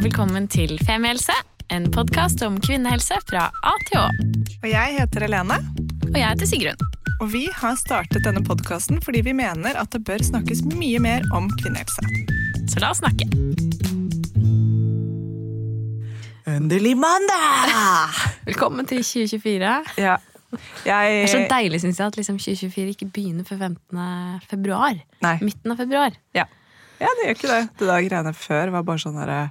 Og velkommen til Femihelse, en podkast om kvinnehelse fra A til Å. Og jeg heter Helene, Og jeg heter Sigrun. og vi har startet denne podkasten fordi vi mener at det bør snakkes mye mer om kvinnehelse. Så la oss snakke. Endelig mandag! Velkommen til 2024. Ja. Det er så deilig synes jeg, at liksom 2024 ikke begynner før 15. februar. Nei. Midten av februar. Ja. ja, det gjør ikke det. Det der greiene før var bare sånn herre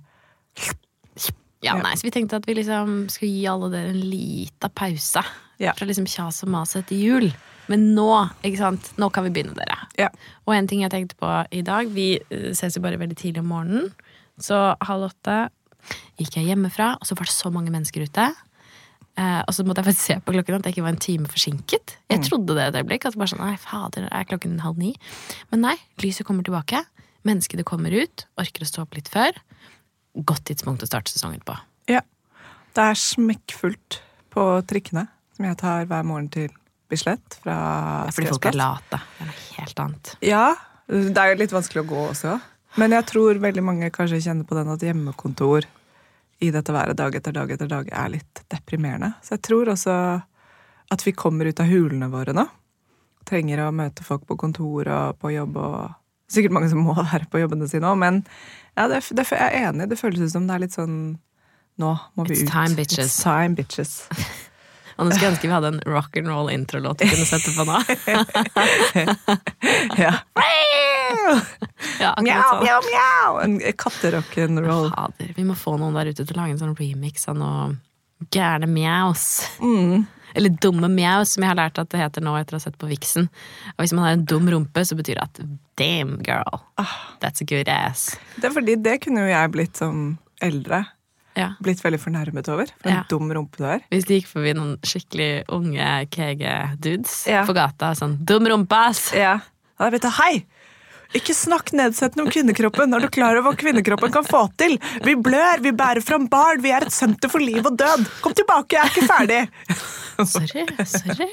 Ja, nei, Så vi tenkte at vi liksom skulle gi alle dere en lita pause Ja. fra liksom kjas og mas etter jul. Men nå ikke sant? Nå kan vi begynne, dere. Ja. Og en ting jeg tenkte på i dag Vi eh, ses jo bare veldig tidlig om morgenen. Så halv åtte gikk jeg hjemmefra, og så var det så mange mennesker ute. Eh, og så måtte jeg faktisk se på klokken at jeg ikke var en time forsinket. Jeg trodde det et øyeblikk. At det bare sånn, nei fader, er klokken halv ni? Men nei, lyset kommer tilbake. Menneskene kommer ut, orker å stå opp litt før. Godt tidspunkt å starte sesongen på. Ja. Det er smekkfullt på trikkene som jeg tar hver morgen til Bislett fra Fordi folk er late. Det er noe helt annet. Ja, det er jo litt vanskelig å gå også. Men jeg tror veldig mange kanskje kjenner på den at hjemmekontor i dette været dag etter dag etter dag er litt deprimerende. Så jeg tror også at vi kommer ut av hulene våre nå. Trenger å møte folk på kontor og på jobb og Sikkert mange som må være på jobbene sine òg, men ja, det, det, jeg er enig. Det føles ut som det er litt sånn Nå må vi It's ut. time, bitches. It's time, bitches. Og nå skulle jeg ønske vi hadde en rock and roll introlåt vi kunne sette på nå. Ja. Ja, Mjau, mjau, mjau! En katterock'n'roll. Fader, vi må få noen der ute til å lage en sånn remix av noe gærne mjaus. Mm. Eller dumme mjau, som jeg har lært at det heter nå etter å ha sett på Vixen. Og hvis man har en dum rumpe, så betyr det at damn girl, that's a good ass. Det er fordi det kunne jo jeg blitt som eldre. Ja. Blitt veldig fornærmet over. For en Ja. dum rumpe du er. Hvis det gikk forbi noen skikkelig unge KG-dudes Ja. på gata sånn Dum rumpe, ass! Ja. Da vet du, hei! Ikke snakk nedsettende om kvinnekroppen når du er klar over hva kvinnekroppen kan få til. Vi blør, vi bærer fram barn, vi er et senter for liv og død. Kom tilbake, jeg er ikke ferdig. Sorry, sorry.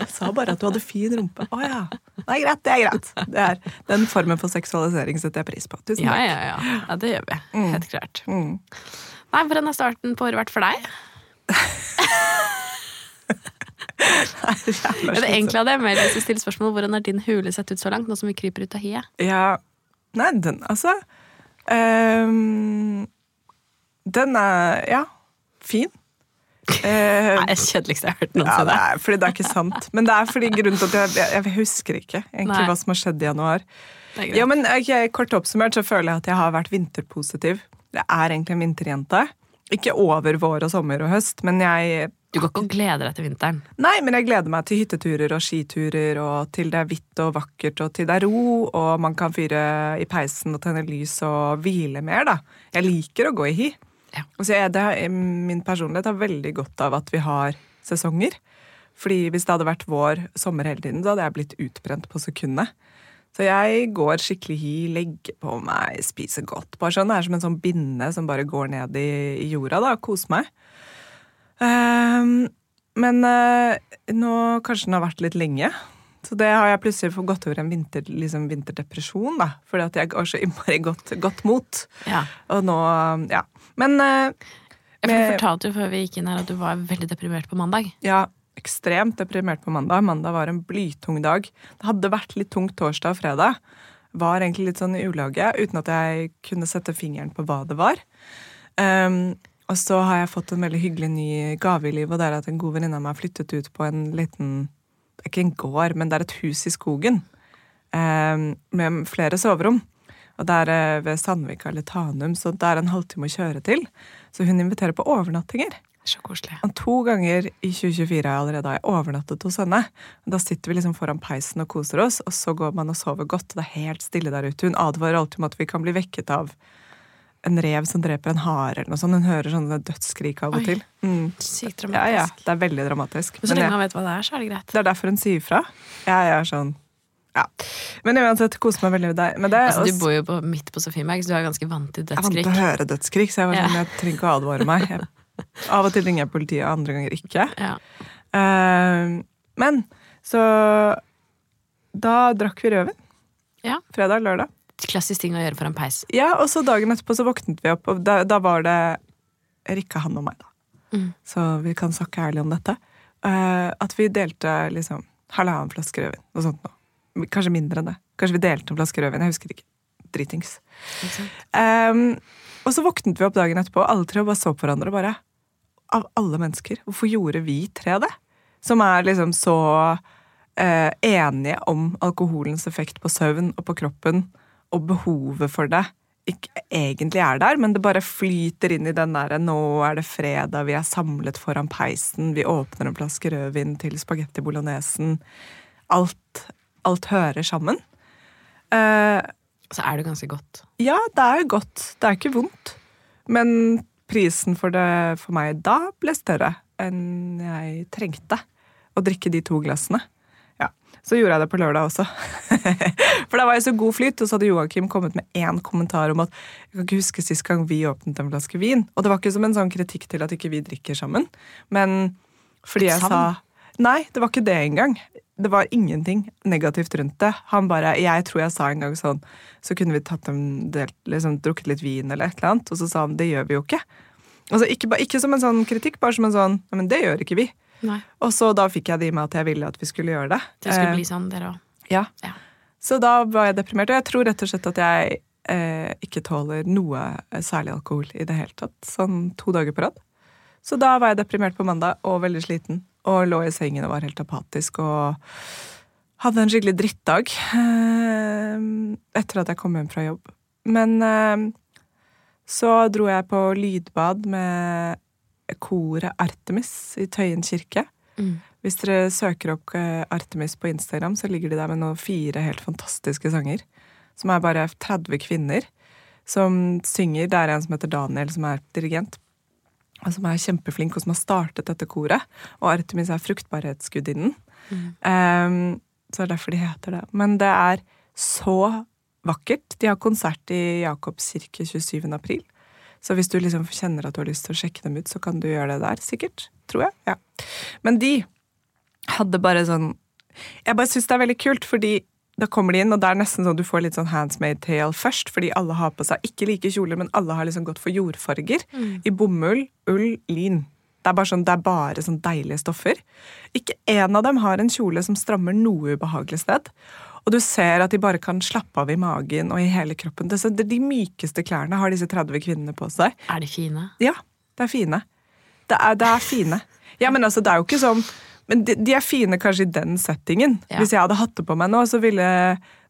Jeg sa bare at du hadde fin rumpe. Å ja. Det er greit, det er greit. Det er, den formen for seksualisering setter jeg pris på. Tusen Ja, takk. ja, ja. ja det gjør vi. Helt klart. Mm. Nei, Hvordan har starten på året vært for deg? Jævla Ja, det egentlig hadde jeg mer lyst til å stille spørsmål Hvordan har din hule sett ut så langt, nå som vi kryper ut av hiet? Ja Nei, den, altså um, Den er, ja, fin. Nei, Det er det kjedeligste jeg har hørt ja, noensinne. det er fordi det er ikke sant. Men det er fordi grunnen til at jeg, jeg, jeg husker ikke egentlig Nei. hva som har skjedd i januar. Det er. Ja, men okay, Kort oppsummert så føler jeg at jeg har vært vinterpositiv. Jeg er egentlig en vinterjente. Ikke over vår og sommer og høst, men jeg Du går ikke og gleder deg til vinteren. Nei, men jeg gleder meg til hytteturer og skiturer, og til det er hvitt og vakkert, og til det er ro, og man kan fyre i peisen og tenne lys og hvile mer, da. Jeg liker å gå i hi. Ja. Så jeg, det, min personlighet har veldig godt av at vi har sesonger. Fordi hvis det hadde vært vår sommer hele tiden, så hadde jeg blitt utbrent på sekundet. Så jeg går skikkelig hi, legger på meg, spiser godt. Bare sånn, Det er som en sånn binde som bare går ned i, i jorda, da. Koser meg. Ehm, men uh, nå kanskje den har vært litt lenge. Så det har jeg plutselig fått gått over en vinter, liksom vinterdepresjon, da. Fordi at jeg har så innmari godt, godt mot. Ja. Og nå, ja. Men uh, med, Jeg fortalte jo før vi gikk inn her at du var veldig deprimert på mandag. ja, ekstremt deprimert på mandag. Mandag var en blytung dag. Det hadde vært litt tungt torsdag og fredag. Var egentlig litt sånn i ulaget, uten at jeg kunne sette fingeren på hva det var. Ehm, og så har jeg fått en veldig hyggelig ny gave i livet, og det er at en god venninne av meg har flyttet ut på en liten ikke en gård, men det er et hus i skogen. eh, med flere soverom. Og det er eh, ved Sandvika eller Tanum, så det er en halvtime å kjøre til. Så hun inviterer på overnattinger. Så koselig. Og to ganger i 2024 allerede har jeg overnattet hos henne. Da sitter vi liksom foran peisen og koser oss, og så går man og sover godt. og Det er helt stille der ute. Hun advarer alltid om at vi kan bli vekket av en rev som dreper en hare eller noe sånt. Hun hører sånne dødsskrik av og til. Mm. Sykt dramatisk. ja. ja, Det er veldig dramatisk. Men så lenge han man vet hva det er, så er det greit. det er derfor hun sier fra. Jeg er sånn Ja. Men uansett, koser meg veldig med deg. med det. Altså, du bor jo på, midt på Sofiemark, så du er ganske vant til dødsskrik. Jeg er vant til å høre dødsskrik, så jeg var sånn, jeg trenger ikke å advare meg. Jeg, av og til ringer jeg politiet, andre ganger ikke. Ja. Uh, men så Da drakk vi rødvin. Ja. Fredag, lørdag. Klassisk ting å gjøre foran peis. Ja, og så dagen etterpå så våknet vi opp, og da, da var det Rikke, han og meg, da. Mm. Så vi kan snakke ærlig om dette. Uh, at vi delte liksom halvannen flaske rødvin. Noe sånt noe. Kanskje mindre enn det. Kanskje vi delte en flaske rødvin. Jeg husker ikke. Dritings. Um. Og så våknet vi opp dagen etterpå, alle tre bare så på hverandre. og bare, Av alle mennesker, hvorfor gjorde vi tre det? Som er liksom så uh, enige om alkoholens effekt på søvn og på kroppen, og behovet for det ikke egentlig er der, men det bare flyter inn i den derre 'nå er det fredag, vi er samlet foran peisen', vi åpner en flaske rødvin til spagetti bolognesen. Alt, alt hører sammen. Uh, Så er det ganske godt. ja, det er godt. Det er ikke vondt. Men prisen for det for meg da ble større enn jeg trengte. Å drikke de to glassene. Så gjorde jeg det på lørdag også. For da var jeg så god flyt, og så hadde Joakim kommet med én kommentar om at jeg kan ikke huske sist gang vi åpnet en flaske vin. Og det var ikke som en sånn kritikk til at ikke vi drikker sammen, men fordi jeg sa? Nei, det var ikke det engang. Det var ingenting negativt rundt det. Han bare, Jeg tror jeg sa en gang sånn Så kunne vi tatt en del, liksom, drukket litt vin eller et eller annet. Og så sa han det gjør vi jo ikke. Altså, ikke, ikke som en sånn kritikk, bare som en sånn Men det gjør ikke vi. Nei. Og så da fikk jeg det i meg at jeg ville at vi skulle gjøre det. Det skulle Eh, bli sånn, dere òg. ja. Ja. Så da var jeg deprimert, og jeg tror rett og slett at jeg eh, ikke tåler noe særlig alkohol i det hele tatt. Sånn to dager på rad. Så da var jeg deprimert på mandag og veldig sliten. Og lå i sengen og var helt apatisk og hadde en skikkelig drittdag eh, etter at jeg kom hjem fra jobb. Men eh, så dro jeg på lydbad med koret Artemis i Tøyen kirke. Mm. Hvis dere søker opp eh, Artemis på Instagram, så ligger de der med noen fire helt fantastiske sanger. Som er bare 30 kvinner som synger. Det er en som heter Daniel, som er dirigent. Og som er kjempeflink, og som har startet dette koret. Og Artemis er fruktbarhetsgudinnen. Um, så det er derfor de heter det. Men det er så vakkert. De har konsert i Jakobs kirke 27. april. Så hvis du liksom kjenner at du har lyst til å sjekke dem ut, så kan du gjøre det der, sikkert. Tror jeg. Ja. Men de hadde bare sånn Jeg bare syns det er veldig kult, fordi da kommer de inn, og det er nesten sånn du får litt sånn handsmade tale først, fordi alle har på seg ikke like kjoler, men alle har liksom gått for jordfarger. I bomull, ull, lin. Det er bare sånn, det er bare sånn deilige stoffer. Ikke én av dem har en kjole som strammer noe ubehagelig sted. Og du ser at de bare kan slappe av i magen og i hele kroppen. De mykeste klærne har disse 30 kvinnene på seg. Er de fine? Ja, det er fine. Det er, det er fine. Ja, men altså, det er jo ikke sånn Men de, de er fine kanskje i den settingen. Ja. Hvis jeg hadde hatt det på meg nå, så ville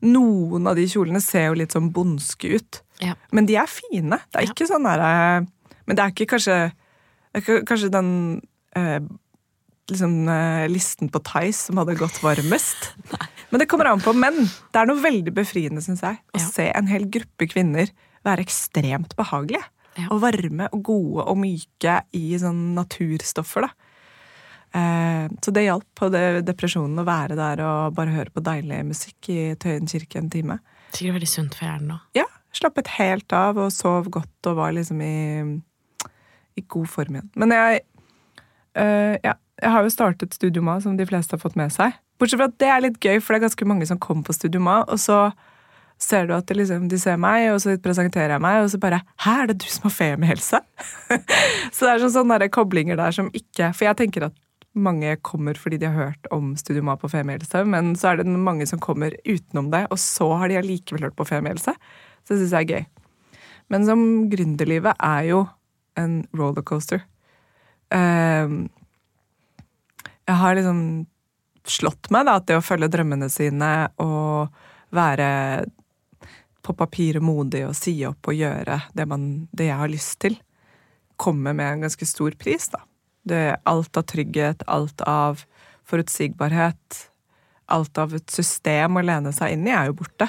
noen av de kjolene se jo litt sånn bondske ut. Ja. Men de er fine. Det er Ja. ikke sånn derre Men det er ikke kanskje er ikke kanskje den eh, liksom, eh, listen på Tice som hadde gått varmest. Men det kommer an på. menn. det er noe veldig befriende, syns jeg, å Ja. se en hel gruppe kvinner være ekstremt behagelige. Ja. Og varme og gode og myke i sånn naturstoffer, da. Eh, så det hjalp på det, depresjonen å være der og bare høre på deilig musikk i Tøyen kirke en time. Sikkert veldig sunt for hjernen òg. Ja, slappet helt av og sov godt og var liksom i, i god form igjen. Men jeg eh, ja, jeg har jo startet Studioma, som de fleste har fått med seg. Bortsett fra at det er litt gøy, for det er ganske mange som kommer på Studioma, og så ser du at liksom, de ser meg, og så presenterer jeg meg, og så bare Hæ, er det du som har femihelse? så det er sånn sånne koblinger der som ikke For jeg tenker at mange kommer fordi de har hørt om Studioma på femihelse, men så er det mange som kommer utenom det, og så har de allikevel hørt på femihelse. Så det syns jeg er gøy. Men som gründerlivet er jo en rollercoaster. Um, jeg har liksom slått meg da, at det å følge drømmene sine og være på papiret modig og si opp og gjøre det, man, det jeg har lyst til, kommer med en ganske stor pris, da. Det, alt av trygghet, alt av forutsigbarhet, alt av et system å lene seg inn i, er jo borte.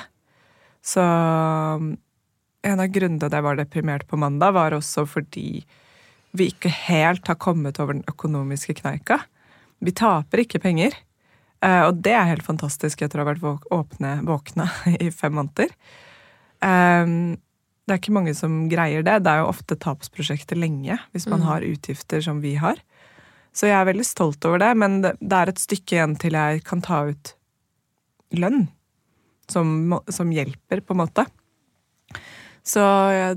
Så en av grunnene til at jeg var deprimert på mandag, var også fordi vi ikke helt har kommet over den økonomiske kneika. Vi taper ikke penger. Eh, og det er helt fantastisk etter å ha vært åpne, våkne i fem måneder. Eh, det er ikke mange som greier det. Det er jo ofte tapsprosjekter lenge hvis man Mm. har utgifter som vi har. Så jeg er veldig stolt over det, men det er et stykke igjen til jeg kan ta ut lønn. Som, som hjelper, på en måte. Så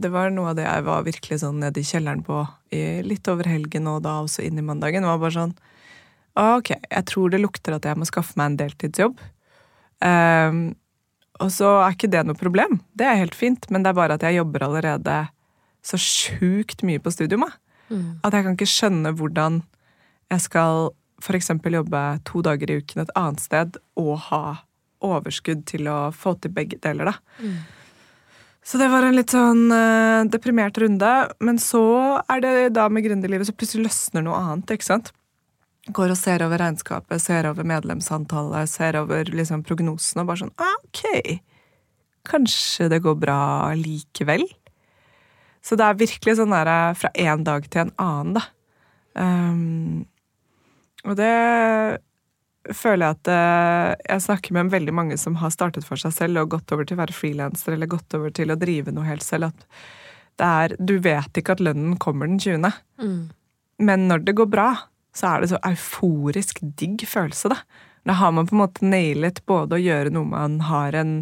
det var noe av det jeg var virkelig sånn nede i kjelleren på i litt over helgen og da også inn i mandagen. Det var bare sånn Ok, jeg tror det lukter at jeg må skaffe meg en deltidsjobb. Um, og så er ikke det noe problem. Det er helt fint, men det er bare at jeg jobber allerede så sjukt mye på studium. Mm. At jeg kan ikke skjønne hvordan jeg skal eksempel jobbe to dager i uken et annet sted og ha overskudd til å få til begge deler, da. Mm. Så det var en litt sånn uh, deprimert runde. Men så er det da med gründerlivet så plutselig løsner noe annet, ikke sant? Går og ser over regnskapet, ser over medlemsantallet, ser over liksom prognosene og bare sånn ah, Ok, kanskje det går bra likevel? Så det er virkelig sånn der eh, fra en dag til en annen, da. Um, og det føler jeg at eh, jeg snakker med veldig mange som har startet for seg selv og gått over til å være frilanser eller gått over til å drive noe helt selv, at det er Du vet ikke at lønnen kommer den 20., Mm. men når det går bra, så er det så euforisk digg følelse, da. Da har man på en måte nailet både å gjøre noe man har en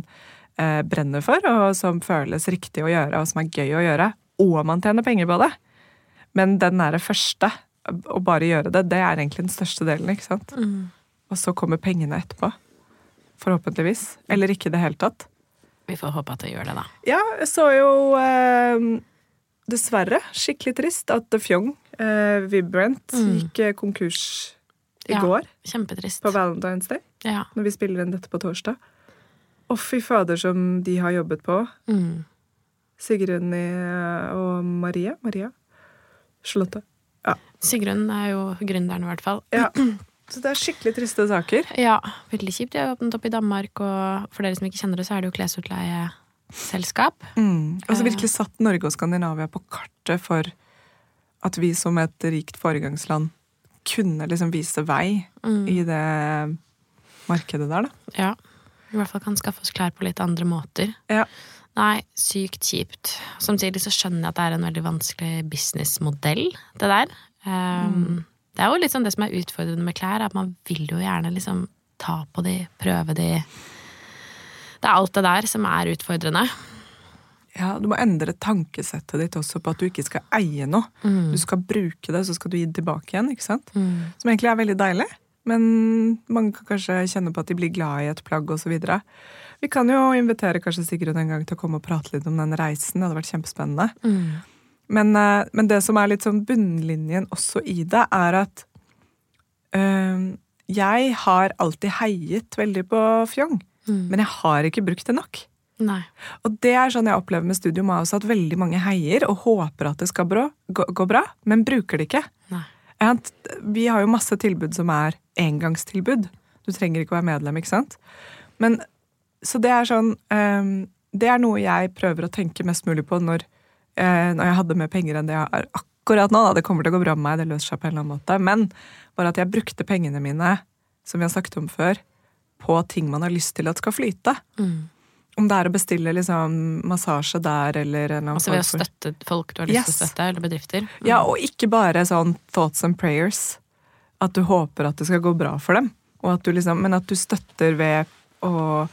eh, brenner for, og som føles riktig å gjøre, og som er gøy å gjøre, og man tjener penger på det. Men den derre første, å bare gjøre det, det er egentlig den største delen, ikke sant? Mm. Og så kommer pengene etterpå. Forhåpentligvis. Eller ikke i det hele tatt. Vi får håpe at det gjør det, da. Ja, jeg så jo eh, dessverre skikkelig trist at The Fjong, eh, Vibrant, Mm. gikk eh, konkurs i Ja. går Kjempetrist. på Valentine's Day, Ja. når vi spiller inn dette på torsdag. Å, fy fader, som de har jobbet på. Mm. Sigrun og Maria. Maria. Charlotte. Sigrun er jo gründeren, i hvert fall. Ja. Så det er skikkelig triste saker. Ja, veldig kjipt. De har åpnet opp i Danmark, og for dere som ikke kjenner det, så er det jo klesutleieselskap. Mm. Og så Eh. virkelig satt Norge og Skandinavia på kartet for at vi som et rikt foregangsland kunne liksom vise vei Mm. i det markedet der, da. Ja. I hvert fall kan skaffe oss klær på litt andre måter. Ja. Nei, sykt kjipt. Samtidig så skjønner jeg at det er en veldig vanskelig businessmodell, det der. Um, Det er jo litt sånn det som er utfordrende med klær, at man vil jo gjerne liksom ta på de, prøve de. Det er alt det der som er utfordrende. Ja, Du må endre tankesettet ditt også på at du ikke skal eie noe. Mm. Du skal bruke det, så skal du gi det tilbake igjen. ikke sant? Mm. Som egentlig er veldig deilig. Men mange kan kanskje kjenne på at de blir glad i et plagg osv. Vi kan jo invitere kanskje Sigrun en gang til å komme og prate litt om den reisen. Det hadde vært kjempespennende. Mm. Men, eh, men det som er litt sånn bunnlinjen også i det, er at øh, jeg har alltid heiet veldig på Fjong, Mm. men jeg har ikke brukt det nok. Nei. Og det er sånn jeg opplever med Studio Maus, at veldig mange heier og håper at det skal bra, gå, gå bra, men bruker det ikke. Nei. Vi har jo masse tilbud som er engangstilbud. Du trenger ikke å være medlem, ikke sant? Men, så det er sånn um, Det er noe jeg prøver å tenke mest mulig på når, uh, når jeg hadde mer penger enn det jeg har akkurat nå. Da. Det kommer til å gå bra med meg, det løser seg på en eller annen måte. Men bare at jeg brukte pengene mine, som vi har snakket om før, på ting man har lyst til at skal flyte. Mm. Om det er å bestille liksom, massasje der, eller en Altså ved å støtte folk du har lyst til Yes. å støtte, eller bedrifter. Mm. Ja, og ikke bare sånn thoughts and prayers. At du håper at det skal gå bra for dem. Og at du liksom, men at du støtter ved å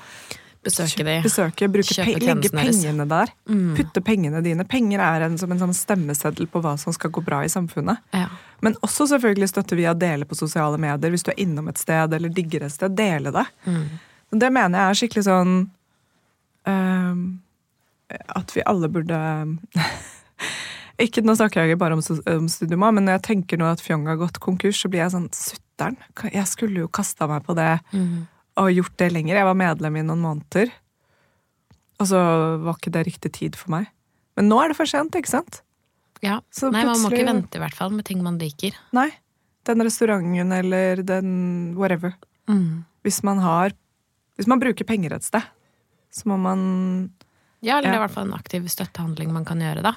Besøke de. besøke, bruke pe legge pengene der. Mm. Putte pengene dine. Penger er en, som en sånn stemmeseddel på hva som skal gå bra i samfunnet. Ja. Men også selvfølgelig støtter vi å dele på sosiale medier. Hvis du er innom et sted eller digger et sted, dele det. Mm. Det mener jeg er skikkelig sånn ehm, At vi alle burde ikke, Nå snakker jeg ikke bare om, om Studioma, men når jeg tenker nå at Fjong har gått konkurs, så blir jeg sånn Sutter'n! Jeg skulle jo kasta meg på det Mm. Og gjort det lenger. Jeg var medlem i noen måneder. Og så var ikke det riktig tid for meg. Men nå er det for sent, ikke sant? ja. Så Nei, man må ikke vente i hvert fall med ting man liker. Nei. den restauranten eller den whatever. Mm. Hvis man har Hvis man bruker penger et sted, så må man Ja, eller det er i hvert fall en aktiv støttehandling man kan gjøre, da.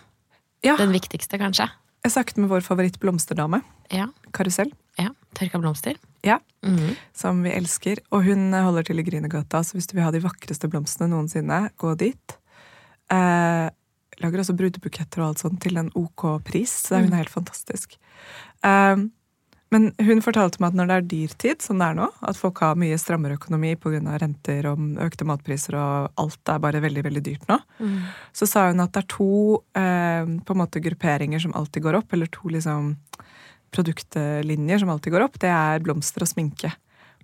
Ja. Den viktigste, kanskje. Jeg snakket med vår favoritt blomsterdame, Ja. Karusell, ja. Tørka blomster. Ja. Mhm. som vi elsker. Og hun holder til i Grünergata, så hvis du vil ha de vakreste blomstene noensinne, gå dit. Eh, lager også brudebuketter og alt sånt til en ok pris, så hun er helt fantastisk. Eh, men hun fortalte meg at når det er dyrtid, som det er nå, at folk har mye strammere økonomi pga. renter og økte matpriser og alt er bare veldig, veldig dyrt nå, Mm. så sa hun at det er to eh, på en måte grupperinger som alltid går opp, eller to liksom produktlinjer som alltid går opp. Det er blomster og sminke.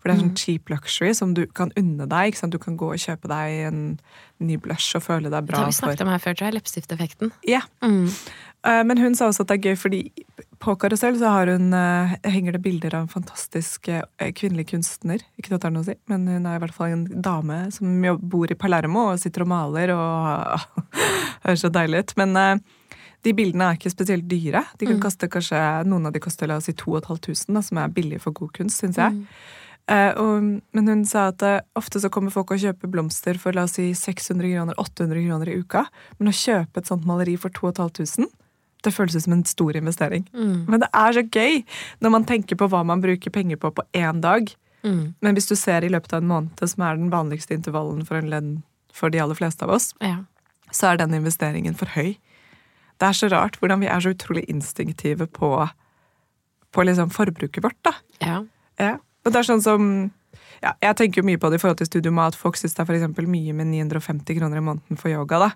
For det er sånn cheap luxury som du kan unne deg. Du kan gå og kjøpe deg en ny blush og føle deg Det bra. har vi snakket om her før, tror jeg. Leppestifteffekten. Ja. Mm. Eh, Men hun sa også at det er gøy, fordi på Karusell så har hun, eh, henger det bilder av en fantastisk eh, kvinnelig kunstner. Ikke at det har noe å si, men hun er i hvert fall en dame som bor i Palermo og sitter og maler og høres så deilig ut. Men de bildene er ikke spesielt dyre. De kan koste kanskje, Noen av de koster la oss si 2500, som er billig for god kunst, syns jeg. Eh, og, men hun sa at uh, ofte så kommer folk og kjøper blomster for la oss si 600 kroner, 800 kroner i uka. Men å kjøpe et sånt maleri for 2500, det føles ut som en stor investering. Mm. Men det er så gøy når man tenker på hva man bruker penger på på én dag. Mm. Men hvis du ser i løpet av en måned, som er den vanligste intervallen for en lønn for de aller fleste av oss, Ja. så er den investeringen for høy. Det er så rart hvordan vi er så utrolig instinktive på, på liksom forbruket vårt, da. ja. Ja. Og det er sånn som ja, Jeg tenker jo mye på det i forhold til Studio Mat. Folk syns det er for mye med 950 kroner i måneden for yoga. da.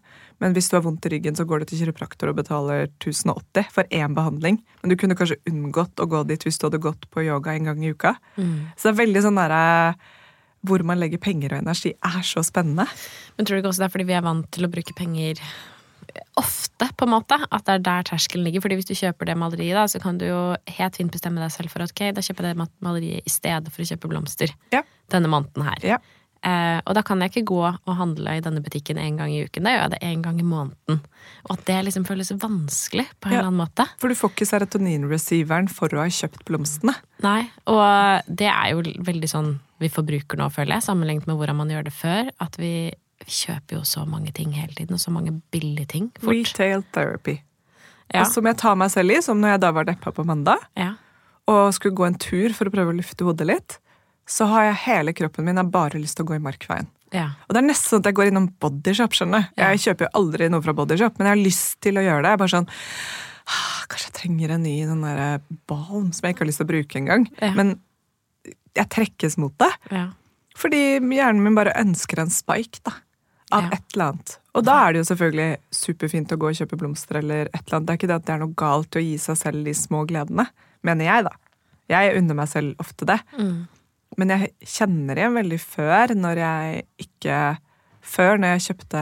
Men hvis du har vondt i ryggen, så går du til kiropraktor og betaler 1080 for én behandling. Men du kunne kanskje unngått å gå dit hvis du hadde gått på yoga en gang i uka. Mm. Så det er veldig sånn derre Hvor man legger penger og energi, er så spennende. Men tror du ikke også det er fordi vi er vant til å bruke penger ofte, på en måte? At det er der terskelen ligger? Fordi hvis du kjøper det maleriet, da, så kan du jo helt fint bestemme deg selv for at ok, da kjøper jeg det maleriet i stedet for å kjøpe blomster Ja. denne måneden her. Ja. Eh, og da kan jeg ikke gå og handle i denne butikken en gang i uken. Da gjør jeg det en gang i måneden. Og at det liksom føles vanskelig på en Ja. eller annen måte. For du får ikke serotonin-receiveren for å ha kjøpt blomstene. Nei, og det er jo veldig sånn vi forbruker nå, føler jeg, sammenlignet med hvordan man gjør det før. At vi, vi kjøper jo så mange ting hele tiden, og så mange billige ting fort. Retail therapy. Ja, Og som jeg tar meg selv i, som når jeg da var deppa på mandag. ja. og skulle gå en tur for å prøve å lufte hodet litt, så har jeg hele kroppen min har bare lyst til å gå i Markveien. ja. Og det er nesten sånn at jeg går innom Bodyshop. skjønner. Jeg kjøper jo aldri noe fra Bodyshop, men jeg har lyst til å gjøre det. Jeg er bare sånn, «Ah, Kanskje jeg trenger en ny sånn der balm som jeg ikke har lyst til å bruke engang. Ja. Men jeg trekkes mot det. ja. Fordi hjernen min bare ønsker en spike da, av Ja. et eller annet. Og da er det jo selvfølgelig superfint å gå og kjøpe blomster eller et eller annet. Det er ikke det at det er noe galt å gi seg selv de små gledene, mener jeg, da. Jeg unner meg selv ofte det. Mm. Men jeg kjenner igjen veldig før når jeg ikke Før, når jeg kjøpte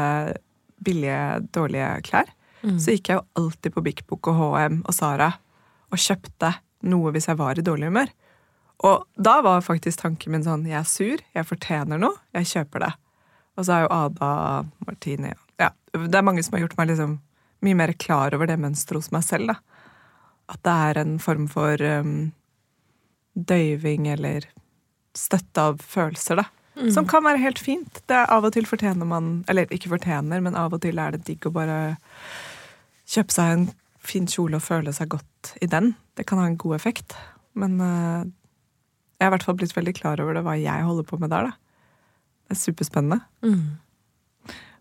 billige, dårlige klær, Mm. så gikk jeg jo alltid på Bik Bok og HM og Sara og kjøpte noe hvis jeg var i dårlig humør. Og da var faktisk tanken min sånn Jeg er sur, jeg fortjener noe, jeg kjøper det. Og så er jo Ada Martini ja, Det er mange som har gjort meg liksom mye mer klar over det mønsteret hos meg selv. da. At det er en form for um, døyving eller støtte av følelser, da. Som kan være helt fint. Det er Av og til fortjener man Eller ikke fortjener, men av og til er det digg å bare kjøpe seg en fin kjole og føle seg godt i den. Det kan ha en god effekt. Men uh, jeg har i hvert fall blitt veldig klar over det, hva jeg holder på med der. da. Det er superspennende. Mm.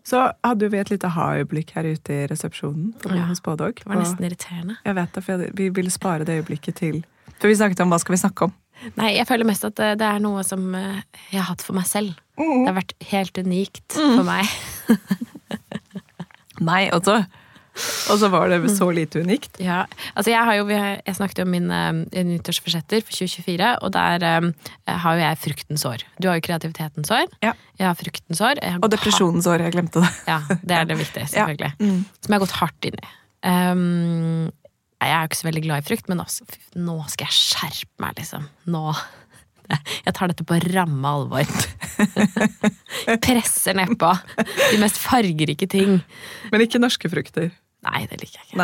Så hadde jo vi et lite ha-øyeblikk her ute i resepsjonen på Ja, hos Bådog. Det var nesten irriterende. Jeg vet det, for vi ville spare det øyeblikket til For vi snakket om hva skal vi snakke om. Nei, jeg føler mest at det, det er noe som eh, jeg har hatt for meg selv. Det har vært helt unikt for meg. Nei, og så Og så var det så lite unikt. Ja, altså jeg, har jo, jeg snakket jo om min eh, nyttårsforsetter for 2024, og der eh, har jo jeg fruktens år. Du har jo kreativitetens år. Ja. Jeg har fruktens år. Har Og depresjonens år, jeg glemte det. Ja, det er det viktige, Ja. selvfølgelig. Mm. Som jeg har gått hardt inn i. Um, jeg er jo ikke så veldig glad i frukt, men også, fy, nå skal jeg skjerpe meg, liksom. Nå Jeg tar dette på ramme alvor. Presser nedpå de mest fargerike ting. Men ikke norske frukter. Nei, det liker jeg ikke.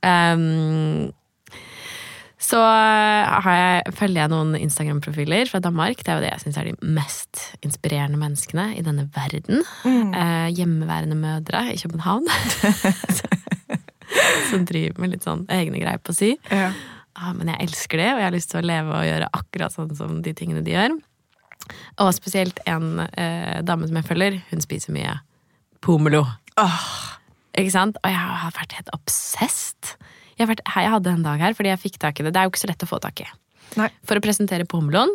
Um, Så eh, har jeg, følger jeg noen Instagram-profiler fra Danmark. Det er jo det jeg syns er de mest inspirerende menneskene i denne verden. Eh, hjemmeværende mødre i København. Som driver med litt sånn egne greier på si. Ja. Ah, men jeg elsker det, og jeg har lyst til å leve og gjøre akkurat sånn som de tingene de gjør. Og spesielt en eh, dame som jeg følger, hun spiser mye pomelo. Ikke sant? Og jeg har vært helt obsessed. Jeg, har vært, jeg hadde en dag her fordi jeg fikk tak i det. Det er jo ikke så lett å få tak i. Nei. For å presentere pomeloen.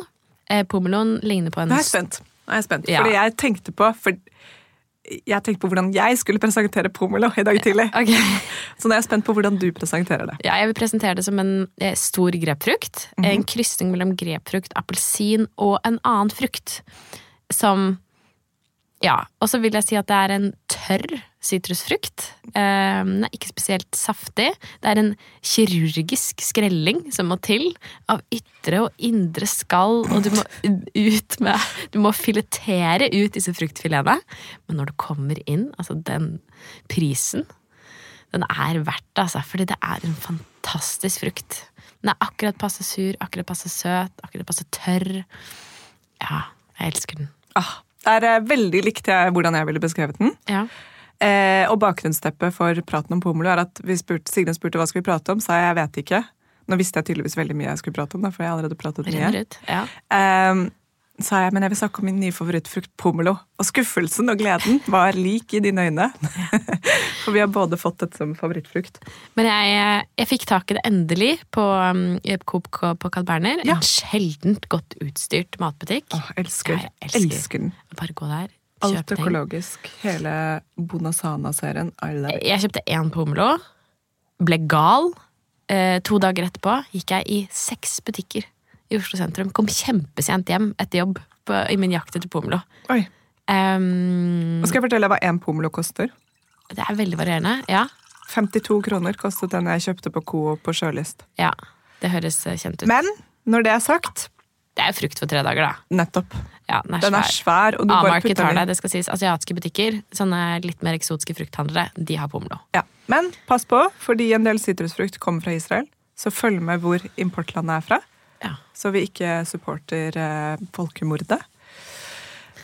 Eh, pomeloen ligner på en Nå er jeg spent. Nå er jeg spent. Ja. Fordi jeg tenkte på for jeg tenkte på hvordan jeg skulle presentere pomelo i dag tidlig. Okay. Så nå er jeg spent på hvordan du presenterer det. Ja, jeg vil presentere det som en eh, stor grepfrukt. En krysning mellom grepfrukt, appelsin og en annen frukt. Som Ja. Og så vil jeg si at det er en tørr sitrusfrukt. Eh, Den er ikke spesielt saftig. Det er en kirurgisk skrelling som må til av ytre og indre skall, og du må ut med Du må filetere ut disse fruktfiletene. Men når du kommer inn, altså den prisen den er verdt det, altså, fordi det er en fantastisk frukt. Den er akkurat passe sur, akkurat passe søt, akkurat passe tørr. Ja, jeg elsker den. Ah, det er eh, veldig likt hvordan jeg ville beskrevet den. Ja. Eh, og bakgrunnsteppet for praten om pomelo er at vi spurte, Signe spurte hva skal vi prate om, sa jeg jeg vet ikke. Nå visste jeg tydeligvis veldig mye jeg skulle prate om, da, for jeg har allerede pratet mye. Ja. Eh, sa jeg, men jeg vil snakke om min nye favorittfrukt, pomelo. Og skuffelsen og gleden var lik i dine øyne. for vi har både fått dette som favorittfrukt. Men jeg, jeg fikk tak i det endelig på um, Coop på Carl Berner. Ja. En sjeldent godt utstyrt matbutikk. Åh, elsker. Ja, jeg elsker. elsker den. Bare gå der. Alt kjøp økologisk. Hele Bonasana-serien. I. Jeg kjøpte én pomelo, ble gal. Eh, to dager etterpå gikk jeg i seks butikker i Oslo sentrum. Kom kjempesent hjem etter jobb på, i min jakt etter pomelo. Oi. Um, skal jeg fortelle hva én pomelo koster. det er veldig varierende. Ja. 52 kroner kostet den jeg kjøpte på Coop på sjølyst. ja. Det høres eh, kjent ut. Men når det er sagt, det er frukt for tre dager, da. nettopp. Ja, den er Den er svær. svær, og du bare putter den i. det skal sies. Asiatiske butikker, sånne litt mer eksotiske frukthandlere, de har pomelo. Ja. Men pass på, fordi en del sitrusfrukt kommer fra Israel, så følg med hvor importlandet er fra. Ja. Så vi ikke supporter eh, folkemordet.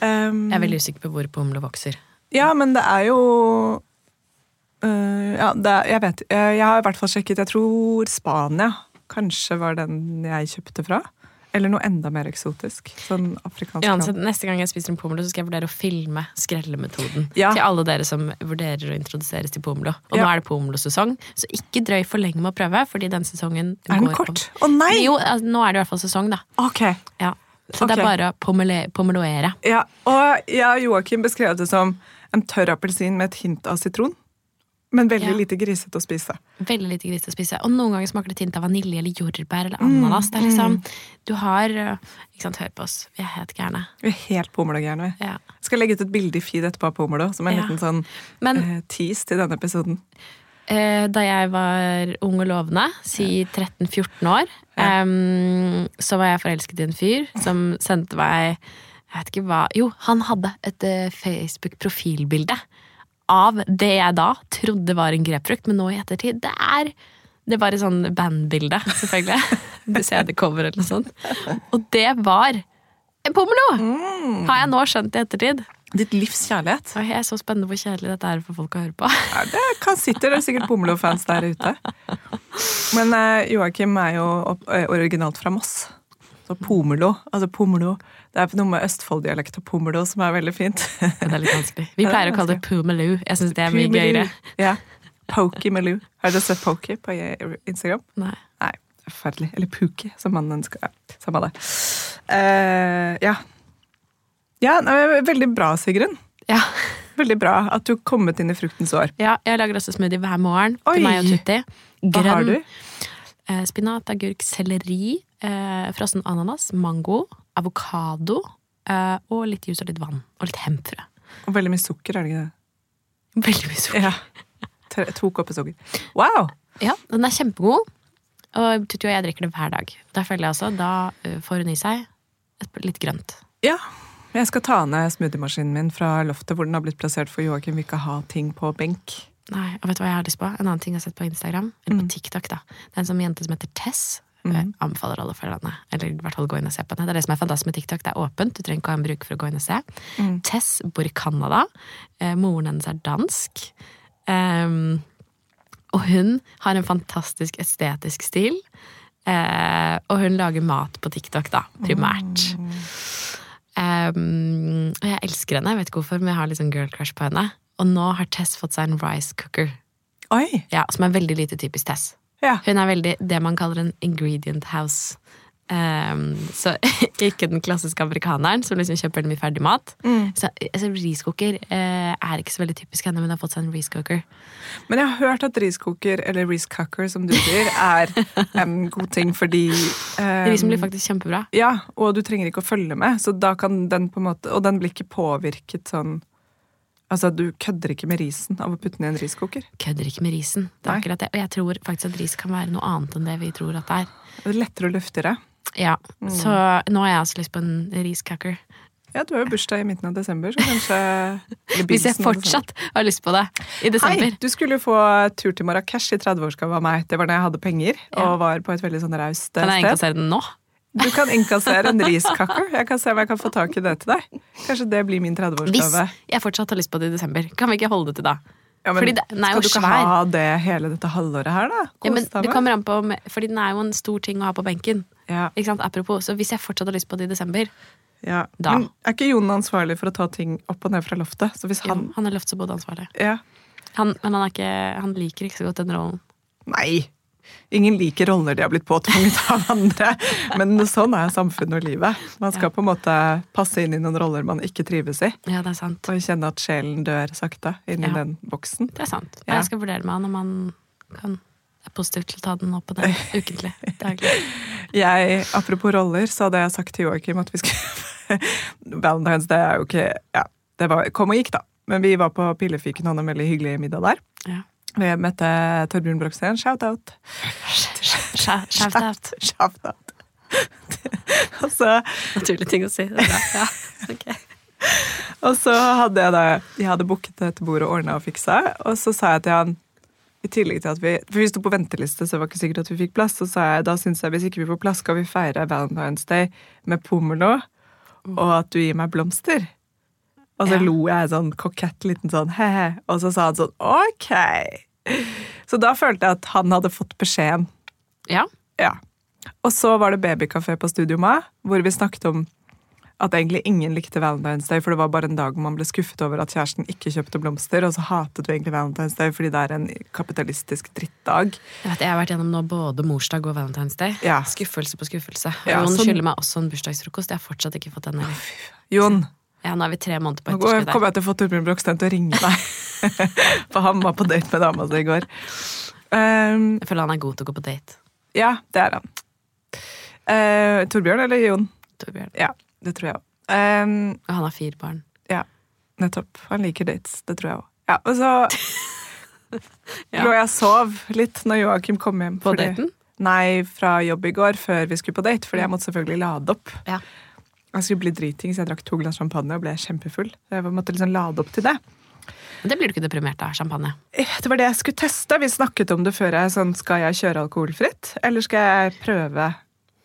Um, Jeg er veldig usikker på hvor pomelo vokser. Ja, men det er jo uh, Ja, det er, jeg vet øh, Jeg har i hvert fall sjekket. Jeg tror Spania kanskje var den jeg kjøpte fra. Eller noe enda mer eksotisk. Sånn afrikansk ja, så Neste gang jeg spiser en pomelo, så skal jeg vurdere å filme skrellemetoden. Ja. Til alle dere som vurderer å introduseres til pomelo. Og Ja. nå er det pomolosesong, så ikke drøy for lenge med å prøve, fordi den sesongen Er den går kort? Å Å nei! Jo, altså, nå er det i hvert fall sesong, da. Ok. Ja. Så det er bare å pomele- pomeloere. Ja, og jeg og Joakim beskrev det som en tørr appelsin med et hint av sitron. Men veldig Ja. lite grisete å spise. Veldig lite grisete å spise. Og noen ganger smaker det tint av vanilje eller jordbær eller ananas. Mm, Det er liksom, du har øh, Ikke sant, hør på oss. Vi er helt gærne. Vi er helt pomologærne. vi. Ja. Jeg skal legge ut et bilde i feed etterpå av pomelo, som er en Ja. liten sånn Men eh, tease til denne episoden. Eh, da jeg var ung og lovende, si 13-14 år, em, så var jeg forelsket i en fyr som sendte meg Jeg vet ikke hva Jo, han hadde et eh, Facebook-profilbilde av det jeg da trodde var en grepfrukt, men nå i ettertid Det er Det var et sånn bandbilde, selvfølgelig. Du ser det cover eller noe sånt. Og det var en pomelo! Har jeg nå skjønt i ettertid. Ditt livs kjærlighet. Jeg er så spennende hvor kjedelig dette er for folk å høre på. Ja, det kan sitte, det er sikkert pomelo-fans der ute. Men eh, Joakim er jo eh, originalt fra Moss. Så pomelo, altså pomelo Det er noe med Østfold-dialekt og pomelo som er veldig fint. Det er litt vanskelig. Vi pleier å kalle det pumelu. Jeg syns det er mye gøyere. Ja. Pokey-meloo. Har dere sett Pokey på Instagram? Nei. Nei, forferdelig. Eller Puki, som mannen ønsker. Ja, samme det. Uh, ja. Ja, veldig bra, Sigrun. Ja. Veldig bra at du har kommet inn i fruktens år. ja, jeg lager også smoothie hver morgen Oi. til meg og Tutti. Hva har du? eh, spinat, agurk, selleri, eh, frossen ananas, mango, avokado eh, og litt juice og litt vann. Og litt hempfrø. Og veldig mye sukker, er det ikke det? Veldig mye sukker. Ja. To kopper sukker. Wow! Ja, den er kjempegod. Og Tutti og jeg drikker den hver dag. Da føler jeg også, da eh, får hun i seg et, litt grønt. Ja. Jeg skal ta ned smoothiemaskinen min fra loftet hvor den har blitt plassert, for Joakim vil ikke ha ting på benk. Nei, og vet du hva jeg har lyst på? En annen ting jeg har sett på Instagram. Eller på TikTok, da. Det er en sånn jente som heter Tess. Jeg anbefaler alle å henne. Eller i hvert fall gå inn og se på henne. Det er det som er fantastisk med TikTok. Det er åpent. Du trenger ikke ha en bruker for å gå inn og se. Tess bor i Canada. Eh, moren hennes er dansk. Um, og hun har en fantastisk estetisk stil. Eh, og hun lager mat på TikTok, da, primært. Ehm, og jeg elsker henne, jeg vet ikke hvorfor, men jeg har litt sånn girl crush på henne. Og nå har Tess fått seg en rice cooker, Oi! ja, som er veldig lite typisk Tess. Ja. Hun er veldig det man kaller en ingredient house. Um, så ikke den klassiske amerikaneren som liksom kjøper mye ferdig mat. Så, altså, Riskoker eh, er ikke så veldig typisk henne, men har fått seg en riskoker. Men jeg har hørt at riskoker, eller riscocker som du sier, er en god ting fordi um, Risen blir faktisk kjempebra. Ja, og du trenger ikke å følge med, så da kan den på en måte Og den blir ikke påvirket sånn Altså, du kødder ikke med risen av å putte i en riskoker. Kødder ikke med risen. Det er akkurat det. Og jeg tror faktisk at ris kan være noe annet enn det vi tror at det er. Det er lettere og luftigere. Ja, Så nå har jeg også lyst på en riskaker. Ja, du har jo bursdag i midten av desember, så kanskje Hvis jeg fortsatt har lyst på det i desember. Hei, du skulle jo få tur til Marrakech i 30-årsgave av meg. Det var da jeg hadde penger og var på et veldig sånn raust Kan jeg egentlig innkassere den nå? Du kan innkassere en riskaker. Jeg kan se om jeg kan få tak i det til deg. Kanskje det blir min Hvis 30-årsgave. jeg fortsatt har lyst på det i desember, kan vi ikke holde det til da? Ja, men det- skal du ikke svær. ha det hele dette halvåret her, da? Ja, men Kos det kommer an på Fordi den er jo en stor ting å ha på benken. Ja, Ikke sant? Apropos, så hvis jeg fortsatt har lyst på det i desember ja. Da. Men er ikke Jon ansvarlig for å ta ting opp og ned fra loftet? Så hvis jo, han Han er løftsobodansvarlig. Ja. Han, men han, er ikke, han liker ikke så godt den rollen. Nei! Ingen liker roller de har blitt påtvunget av andre. Men sånn er samfunnet og livet. Man skal på en måte passe inn i noen roller man ikke trives i. Ja, det er sant. Og kjenne at sjelen dør sakte inni Ja. den boksen. Det er sant. Ja. Jeg skal vurdere meg når man kan er positiv til å ta den opp og ned ukentlig. Daglig. Jeg, apropos roller, så hadde jeg sagt til Joakim at vi skulle Valentine's Day er jo ikke Ja, det var, kom og gikk, da. Men vi var på Pillefiken og hadde en veldig hyggelig middag der. Ja. Vi møtte Torbjørn Brokstein, Shout-out. Shout shout out. Shout-out. og så Naturlig ting å si. Det er bra. Ja. ok. Og så hadde jeg da Jeg hadde booket dette bordet og ordna og fiksa, og så sa jeg til han i tillegg til at vi For vi sto på venteliste, så det var ikke sikkert at vi fikk plass. Så sa jeg da syns jeg hvis ikke vi får plass, skal vi feire Valentine's Day med pomelo, og at du gir meg blomster. Og så Ja. lo jeg sånn kokett liten sånn he-he, og så sa han sånn ok. Så da følte jeg at han hadde fått beskjeden. Ja. Ja. Og så var det babykafé på Studio Ma, hvor vi snakket om at egentlig ingen likte Valentine's Day, for det var bare en dag hvor man ble skuffet over at kjæresten ikke kjøpte blomster, og så hatet vi egentlig Valentine's Day fordi det er en kapitalistisk drittdag. Jeg, vet, jeg har vært gjennom nå både morsdag og Valentine's Day. Ja. Skuffelse på skuffelse. Ja, Jon så... skylder meg også en bursdagsfrokost. Jeg har fortsatt ikke fått den. Jon, Ja, nå er vi tre måneder på går- Nå kommer jeg til å få Torbjørn Brokstein til å ringe deg. For han var på date med dama si i går. Um, Jeg føler han er god til å gå på date. ja, det er han. Uh, Torbjørn eller Jon? Torbjørn. Ja, det tror jeg òg. Um, Og han har fire barn. Ja, nettopp. Han liker dates. Det tror jeg òg. Ja, og så Ja. lå jeg og sov litt når Joakim kom hjem. På fordi- daten? Nei, fra jobb i går, før vi skulle på date. Fordi jeg måtte selvfølgelig lade opp. Ja. Jeg skulle bli driting, så jeg drakk to glass champagne og ble kjempefull. Jeg måtte liksom lade opp til det. Det blir du ikke deprimert av. Champagne. Eh, Det var det jeg skulle teste. Vi snakket om det før. Jeg, sånn, skal jeg kjøre alkoholfritt, eller skal jeg prøve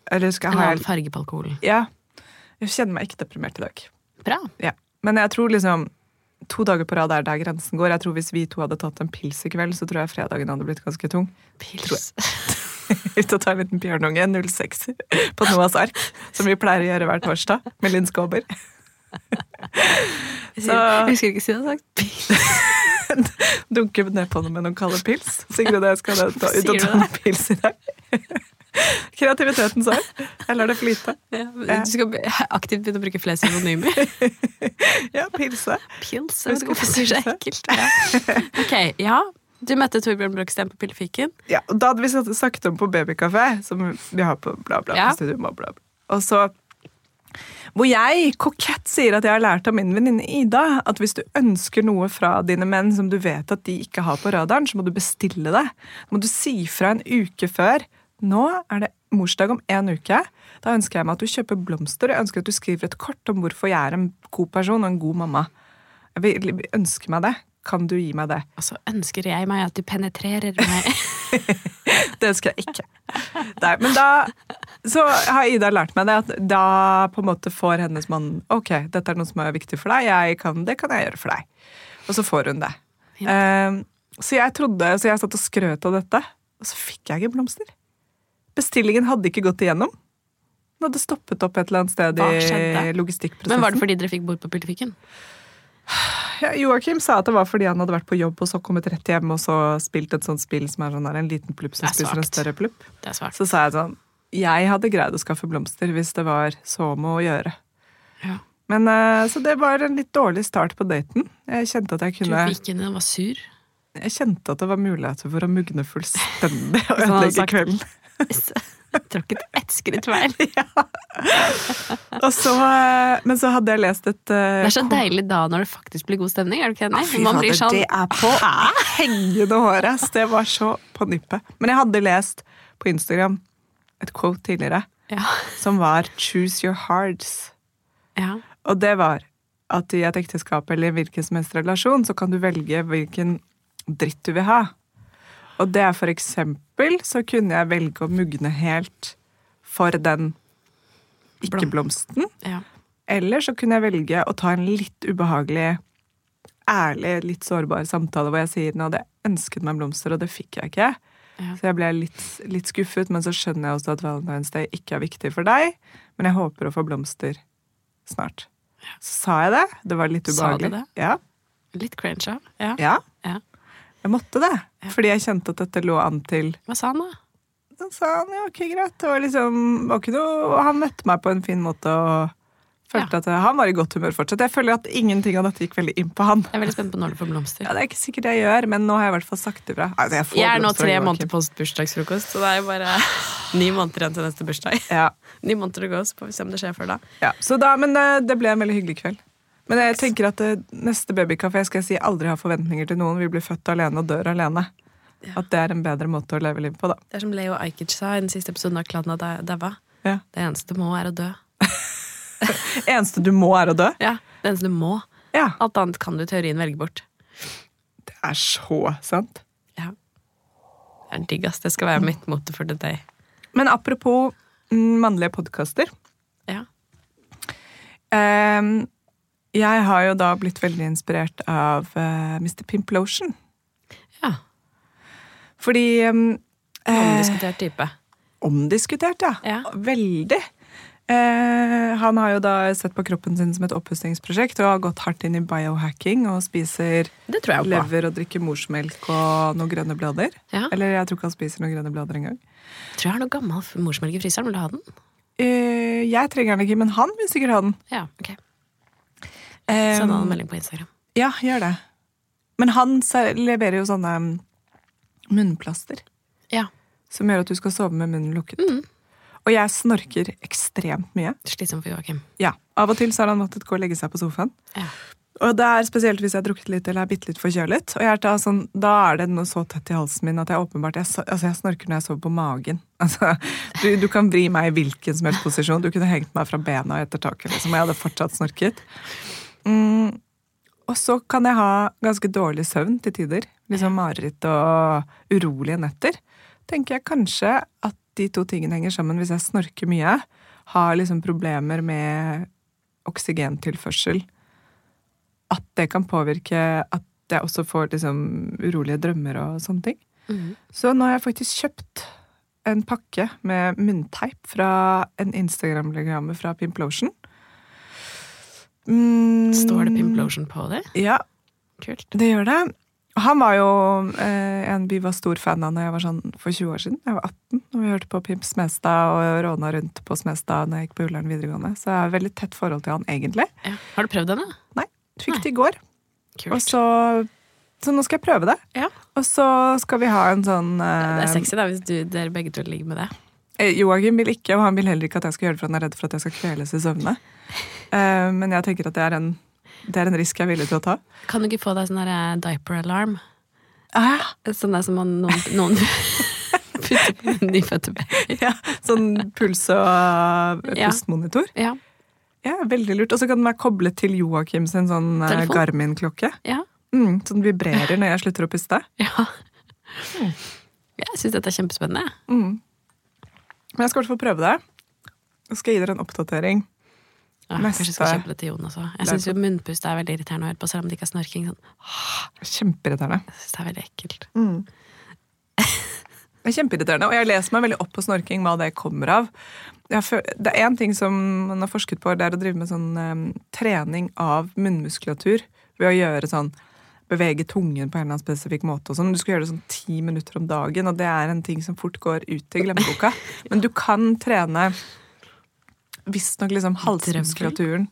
Eller skal jeg ha annen farge på alkoholen. Ja. Jeg kjenner meg ikke deprimert i dag. Bra. Ja. Men jeg tror liksom to dager på rad er der grensen går. Jeg tror Hvis vi to hadde tatt en pils i kveld, så tror jeg fredagen hadde blitt ganske tung. Pils. Ut og ta en liten bjørnunge, 06, på Noahs ark. Som vi pleier å gjøre hver torsdag med Linn Skåber. Så Jeg husker ikke siden jeg har sagt. Pils. dunke ned på noe med noen kalde pils. Sigrid og jeg skal ta, ut og ta en pils i dag. Kreativiteten sår. Jeg lar det flyte. Ja, du skal aktivt begynne å bruke flere synonymer. Ja, pilse. Pils. Vi Jeg vet skal ikke hvorfor det er ekkelt. Ja. Ok, ja. Du møtte Torbjørn Broksten på Pillefiken. Ja, og da hadde vi snakket om på babykafé, som vi har på bla, bla, Ja. på studio, bla, bla. Og så hvor jeg kokett sier at jeg har lært av min venninne Ida at hvis du ønsker noe fra dine menn som du vet at de ikke har på radaren, så må du bestille det. Så må du si fra en uke før. Nå er det morsdag om en uke. Da ønsker jeg meg at du kjøper blomster, jeg ønsker at du skriver et kort om hvorfor jeg er en god person og en god mamma. Jeg vil ønske meg det. Kan du gi meg det? Og så ønsker jeg meg at du penetrerer meg. Det ønsker jeg ikke. Nei, men da så har Ida lært meg det, at da på en måte får hennes mann Ok, dette er noe som er viktig for deg, jeg kan, det kan jeg gjøre for deg. Og så får hun det. Eh, så jeg trodde, så jeg satt og skrøt av dette, og så fikk jeg ikke blomster. Bestillingen hadde ikke gått igjennom. Den hadde stoppet opp et eller annet sted i logistikkprosessen. Men var det fordi dere fikk bord på Pillefikken? Ja, Joakim sa at det var fordi han hadde vært på jobb og så kommet rett hjem og så spilt et sånt spill som er sånn der, en liten plupp som er spiser en større plupp. Er. Så sa jeg sånn Jeg hadde greid å skaffe blomster hvis det var så med å gjøre. Ja. Men, eh, så det var en litt dårlig start på daten. Jeg kjente at jeg Du kunne og var sur. Jeg kjente at det var muligheter for å mugne fullstendig og ødelegge kvelden. Tråkket ett skritt feil. Og så, eh, men så hadde jeg lest et uh, Det er så deilig da når det faktisk blir god stemning. er det ikke Ja, fy Man blir sånn Det er på hengende håret. ass. Det var så på nippet. Men jeg hadde lest på Instagram et quote tidligere ja. som var 'choose your hearts'. ja. Og det var at i et ekteskap eller hvilken som helst relasjon, så kan du velge hvilken dritt du vil ha. Og det er for eksempel så kunne jeg velge å mugne helt for den ikke-blomsten. ja. Eller så kunne jeg velge å ta en litt ubehagelig, ærlig, litt sårbar samtale hvor jeg sier nå hadde jeg ønsket meg blomster, og det fikk jeg ikke. Ja. Så jeg ble litt, litt skuffet, men så skjønner jeg også at Valentine's Day ikke er viktig for deg. Men jeg håper å få blomster snart. Så sa jeg det. Det var litt ubehagelig. Sa du det? Ja. Litt cringe, ja. ja. Ja. Ja. Jeg måtte det. Ja. Fordi jeg kjente at dette lå an til Hva sa han, da? Han sa han ja, ok, greit. Og liksom, var ikke noe, han møtte meg på en fin måte og følte at han var i godt humør fortsatt. Jeg føler at ingenting av dette gikk veldig inn på han. Jeg er veldig spent på når du får blomster. Ja, Det er ikke sikkert jeg gjør, men nå har jeg i hvert fall sagt ifra. Altså, jeg, Jeg er nå tre måneder post bursdagsfrokost, så det er jo bare ni måneder igjen til neste bursdag. Ja, Ni måneder å gå, så får vi se om det skjer før da. ja. Så da, men eh, det ble en veldig hyggelig kveld. Men jeg tenker at eh, neste babykafé skal jeg si aldri ha forventninger til noen. Vi blir født alene og dør alene. At det er en bedre måte å leve livet på, da. Det er som Leo Ajkic sa i den siste episoden av Kladna da- daua. Ja. Det eneste du må, er å dø. Eneste du må, er å dø. Ja, det eneste du må. Ja, Alt annet kan du i teorien velge bort. Det er så sant. Ja. Det er digg, ass. Det skal være mitt motto for the day. Men apropos mm, mannlige podkaster. Ja. Ehm, jeg har jo da blitt veldig inspirert av uh, Mr. Pimplotion. ja. Fordi um, eh, Omdiskutert type. Omdiskutert, ja. Ja. Veldig. Eh, han har jo da sett på kroppen sin som et oppussingsprosjekt og har gått hardt inn i biohacking og spiser lever og drikker morsmelk og noen grønne blader. Ja. Eller jeg tror ikke han spiser noen grønne blader engang. Tror jeg har noe gammel morsmelk i fryseren. Vil du ha den? Eh, jeg trenger den ikke, men han vil sikkert ha den. Ja, ok. Send han en melding på Instagram. Ja, gjør det. Men han leverer jo sånne mm, munnplaster Ja. som gjør at du skal sove med munnen lukket. Mm. Og jeg snorker ekstremt mye. Slitsom for Joakim. Ja, Av og til så har han måttet gå og legge seg på sofaen. Ja. Og det er spesielt hvis jeg har drukket litt eller er bitte litt forkjølet. Og er sånn, da er det noe så tett i halsen min at jeg åpenbart jeg, altså jeg snorker når jeg sover på magen. Altså, du, du kan vri meg i hvilken som helst posisjon. Du kunne hengt meg fra bena etter taket, liksom, jeg hadde fortsatt snorket. Mm, og så kan jeg ha ganske dårlig søvn til tider. Liksom mareritt og urolige netter. Tenker jeg kanskje at de to tingene henger sammen. Hvis jeg snorker mye, har liksom problemer med oksygentilførsel, at det kan påvirke at jeg også får liksom urolige drømmer og sånne ting. Mm. Så nå har jeg faktisk kjøpt en pakke med munnteip fra en Instagram-legramme fra Pimplotion. Mm, Står det Pimplotion på det? Ja, Kult. det gjør det. Han var jo eh, en vi var stor fan av når jeg var sånn for 20 år siden. Jeg var 18 og vi hørte på Pimp Smestad og råna rundt på Smestad når jeg gikk på Ullern videregående. Så jeg har veldig tett forhold til han egentlig. Ja. Har du prøvd denne? Nei, fikk det i går. Og så, så nå skal jeg prøve det. Ja. Og så skal vi ha en sånn Det er eh, sexy da, hvis du, dere begge to ligger med det. Eh, Joakim vil ikke, og han vil heller ikke at jeg skal gjøre det, for han er redd for at jeg skal kveles i søvne. Uh, men jeg tenker at det er en, det er en risk jeg er villig til å ta. Kan du ikke få deg sånn der, eh, diaper alarm? Ah, Sånn der som man, noen, noen putter på nyfødte baby. ja, sånn puls- og pustmonitor. Ja. Ja, veldig lurt. Og så kan den være koblet til Joakim sin sånn eh, Garmin-klokke. Ja. Mm, så den vibrerer når jeg slutter å puste. ja. Jeg syns dette er kjempespennende. Mm. Men jeg skal i hvert fall prøve det. Og skal gi dere en oppdatering. Ja, Neste- kanskje jeg skal kjøpe det til Jon også. Jeg syns munnpust er veldig irriterende å høre på, selv om det ikke er snorking. Sånn. Kjempeirriterende. Jeg synes det er veldig ekkelt. Det er kjempeirriterende, og jeg leser meg veldig opp på snorking, hva det kommer av. Jeg det er én ting som man har forsket på, det er å drive med sånn um, trening av munnmuskulatur. Ved å gjøre sånn Bevege tungen på en eller annen spesifikk måte. og sånn. Du skal gjøre det sånn ti minutter om dagen, og det er en ting som fort går ut i glemmeboka. Men du kan trene visstnok liksom halsmuskulaturen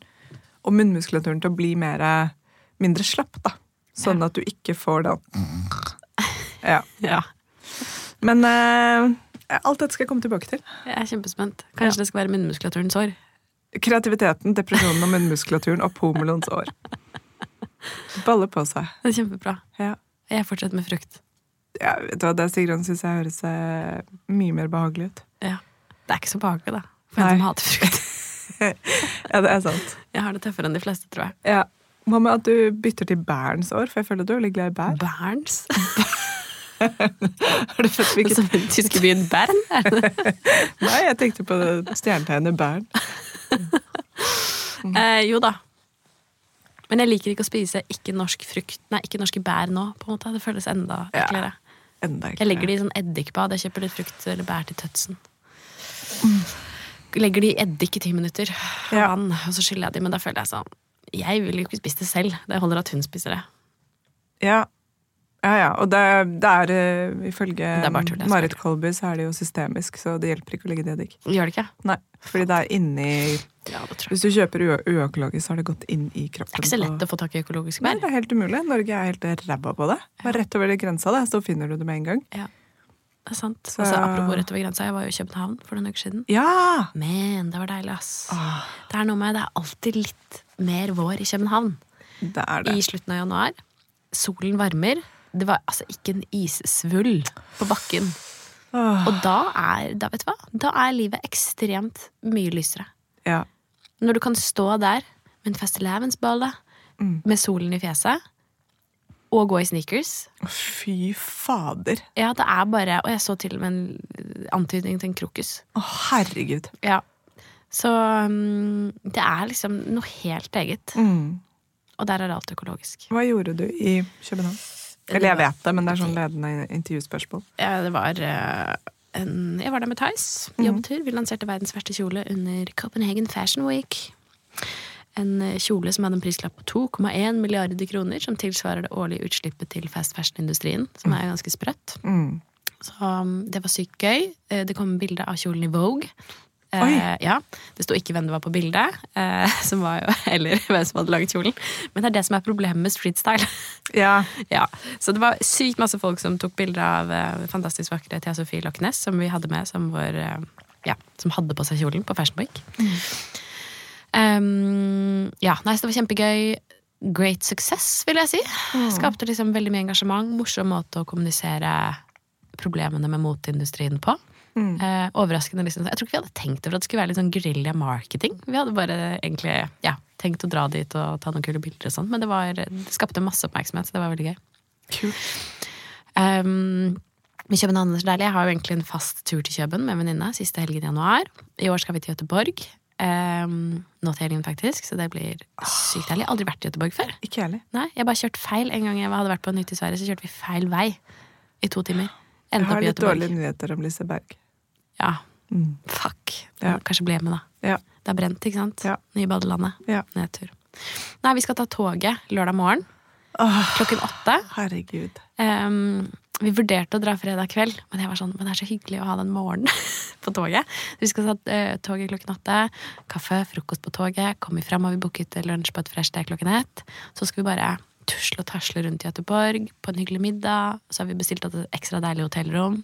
og munnmuskulaturen til å bli mer, mindre slapp, da. Sånn at du ikke får det Ja. Ja, Men uh, alt dette skal jeg komme tilbake til. jeg er kjempespent. Kanskje det skal være munnmuskulaturens år. Kreativiteten, depresjonen og munnmuskulaturen og pommelons år. Baller på seg. Det er kjempebra. Ja. Jeg fortsetter med frukt. Ja, vet du hva, Det Sigrun syns jeg høres eh, mye mer behagelig ut. Ja. Det er ikke så behagelig, da. For Nei. en som hater frukt. Ja, det er sant. Jeg har det tøffere enn de fleste, tror jeg. Ja. Hva med at du bytter til bærens år? For jeg føler du er veldig glad i bær. Bærens? Har du født hvilket Som den tyske byen Bern? er? Nei, jeg tenkte på stjernetegnet stjernetegnet bæren. Eh, jo da. Men jeg liker ikke å spise ikke-norsk frukt Nei, ikke norske bær nå. på en måte. Det føles enda Ja. eklere. Jeg legger det i sånn eddikbad. Jeg kjøper litt frukt eller bær til tøtsen. Legger de i eddik i ti minutter og Ja. vann, og så skyller jeg de. Men da føler jeg sånn Jeg vil jo ikke spise det selv. Det holder at hun spiser det. Ja. Ja, ja. Og det, det er uh, ifølge tull, Marit Kolby så er det jo systemisk, så det hjelper ikke å legge det i eddik. Gjør det ikke? Nei, fordi det er inni Ja, det tror jeg. Hvis du kjøper uøkologisk, så har det gått inn i kroppen. Det er ikke så lett å få tak i økologisk Nei, det er helt umulig. Norge er helt ræva på det. Bare rett over grensa, det, så finner du det med en gang. Ja. Det er sant. Så- Altså, apropos rett over grensa, jeg var jo i København for noen uker siden. Ja! Men det var deilig, ass. Åh, Det er noe med Det er alltid litt mer vår i København. det er det. I slutten av januar. Solen varmer. Det var altså ikke en issvull på bakken. Åh, Og da er, da, vet du hva? da er livet ekstremt mye lysere. ja. Når du kan stå der med en fastelavnsbolle, Mm. med solen i fjeset, og gå i sneakers Fy fader. Ja, det er bare Og jeg så til og med en antydning til en krokus. Å, herregud. Ja. Så um, det er liksom noe helt eget. Mm. Og der er alt økologisk. Hva gjorde du i København? Eller jeg vet det, men det er sånn ledende intervjuspørsmål. Ja, det var eh, en Jeg var der med Theis. Jobbtur. Vi lanserte verdens verste kjole under Copenhagen Fashion Week. En eh, kjole som hadde en prislapp på 2,1 milliarder kroner, som tilsvarer det årlige utslippet til fast fashion-industrien, som er ganske sprøtt. Mm. Så um, det var sykt gøy. Eh, Det kom bilde av kjolen i Vogue. Eh, ja, Det sto ikke hvem det var på bildet, eh, som var jo, eller hvem som hadde laget kjolen. Men det er det som er problemet med streetstyle. Ja. ja, Så det var sykt masse folk som tok bilder av eh, fantastisk vakre Thea Sofie Loch Ness, som vi hadde med som vår Ja, som hadde på seg kjolen på Fashion Week. Um, ja, nei, så det var kjempegøy. Great success, vil jeg si. Skapte liksom veldig mye engasjement. Morsom måte å kommunisere problemene med moteindustrien på. Mm. Eh, overraskende liksom. Jeg tror ikke vi hadde tenkt over at det skulle være litt sånn guerilla marketing. Vi hadde bare egentlig ja, tenkt å dra dit og ta noen kule bilder og sånn, men det, var, det skapte masse oppmerksomhet, så det var veldig gøy. Kult. Um, men København er så deilig. Jeg har jo egentlig en fast tur til Køben med venninne siste helgen i januar. I år skal vi til Gøteborg. Um, nå til helgen, faktisk, så det blir sykt deilig. Aldri vært i Gøteborg før. Ikke heller. Nei, Jeg bare kjørt feil. En gang jeg hadde vært på en hytte i Sverige, så kjørte vi feil vei i to timer. Jeg har litt dårlige nyheter om Liseberg. Ja, Mm. fuck. Ja. Kanskje bli med, da. Ja. Det er brent, ikke sant? Ja. Nye badelandet. Ja. Nedtur. Nei, vi skal ta toget lørdag morgen Åh, klokken åtte. herregud. Um, vi vurderte å dra fredag kveld, men jeg var sånn, men det er så hyggelig å ha den morgenen på toget. Vi skal ta uh, toget klokken åtte. Kaffe, frokost på toget. Kommer vi fram, har vi booket lunsj på et fresh day klokken ett. Så skal vi bare tusle og tasle rundt i Göteborg på en hyggelig middag. Så har vi bestilt et ekstra deilig hotellrom.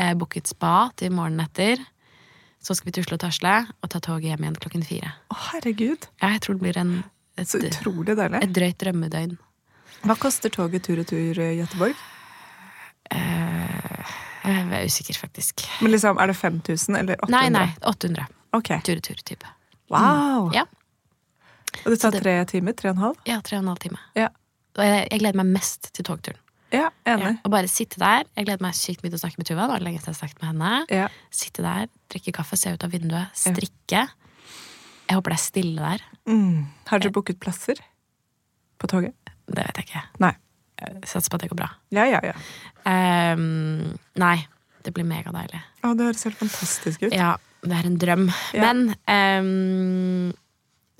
Eh, booket spa til morgenen etter. Så skal vi tusle og tasle og ta toget hjem igjen klokken fire. Å, herregud. Ja, jeg tror det blir en, et, Så utrolig deilig. et drøyt drømmedøgn. Hva koster toget tur og tur Gøteborg? Eh, jeg er usikker, faktisk. Men liksom, Er det 5000 eller 800? Nei, nei. 800. Ok. Tur og tur-type. Wow. Ja. Og det tar det- tre timer? Tre og en halv? Ja, tre og en halv time. Ja. Og jeg, jeg gleder meg mest til togturen. Ja, Ja, enig. og bare sitte der. Jeg gleder meg sykt mye til å snakke med Tuva. Det var lenge siden jeg har snakket med henne. Ja. Sitte der, drikke kaffe, se ut av vinduet, strikke. Jeg håper det er stille der. Mm. Har dere booket plasser på toget? Det vet jeg ikke. Nei. Jeg Satser på at det går bra. Ja, ja, ja. Um, nei, det blir megadeilig. Å, det høres helt fantastisk ut. Ja, det er en drøm. Ja. Men ehm,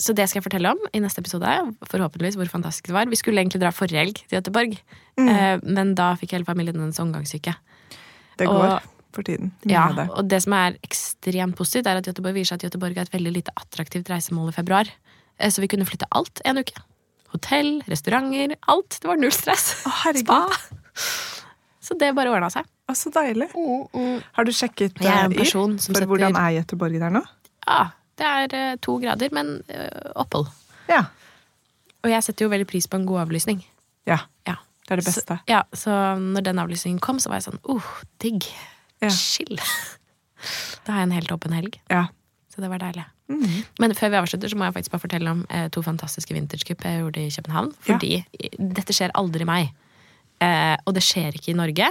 Så det skal jeg fortelle om i neste episode. Forhåpentligvis hvor fantastisk det var. Vi skulle egentlig dra forrige helg til Göteborg, Mm. eh, men da fikk hele familien en omgangssyke. Det Og- går for tiden. Ja, det. og det som er ekstremt positivt, er at Göteborg viser at Göteborg er et veldig lite attraktivt reisemål i februar. Eh, Så vi kunne flytte alt en uke. Hotell, restauranter, alt. Det var null stress. Å. Spa. Så det bare ordna seg. Å, så deilig. Har du sjekket uh, som for hvordan er Göteborg der nå? Ja, det er eh, to grader, men eh, opphold. Ja. Og jeg setter jo veldig pris på en god avlysning. ja. Ja. Det er det beste. Så, ja, så når den avlysningen kom, så var jeg sånn uh, digg. Ja. Chill. Da har jeg en helt åpen helg. Ja. Så det var deilig. Mhm. Men før vi avslutter, så må jeg faktisk bare fortelle om eh, to fantastiske vintagecup jeg gjorde i København. Ja. Fordi dette skjer aldri meg. Eh, og det skjer ikke i Norge.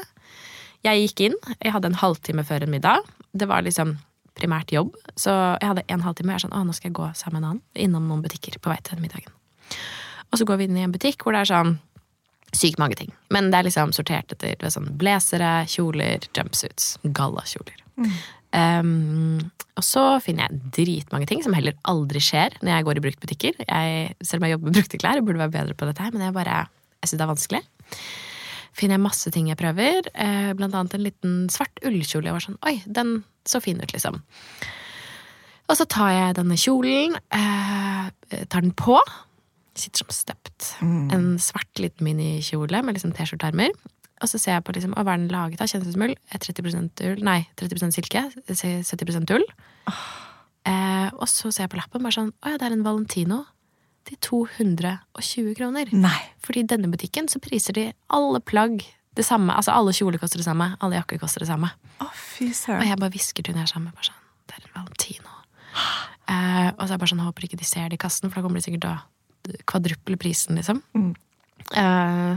Jeg gikk inn, jeg hadde en halvtime før en middag. Det var liksom primært jobb, så jeg hadde en halvtime. Jeg er sånn, å, nå skal jeg gå sammen med en annen innom noen butikker på vei til middagen. Og så går vi inn i en butikk hvor det er sånn sykt mange ting. Men det er liksom sortert etter det er sånn blazere, kjoler, jumpsuits, gallakjoler. Um, og så finner jeg dritmange ting som heller aldri skjer når jeg går i bruktbutikker. Jeg, selv om jeg jobber med brukte klær, jeg burde være bedre på dette her, men jeg bare, jeg synes det er vanskelig. Finner jeg masse ting jeg prøver, eh, blant annet en liten svart ullkjole. Jeg var sånn, oi, den så fin ut, liksom. Og så tar jeg denne kjolen, eh, tar den på, sitter som støpt. En svart liten minikjole med liksom T-skjorteermer. Og så ser jeg på liksom, hva er den laget av? Kjennes ut som ull. Eh, 30% ull, nei, 30% silke. 70% ull. Eh, og så ser jeg på lappen bare sånn, å ja, det er en Valentino til 220 kroner. Nei. Fordi i denne butikken så priser de alle plagg det samme. Altså alle kjoler koster det samme, alle jakker koster det samme. Å, fy Og jeg bare hvisker til hun jeg er sammen bare sånn, det er en Valentino. Eh, og så er jeg bare sånn, håper ikke de ser det i kassen, for da kommer de sikkert til å kvadruple prisen, liksom. Mm. Eh,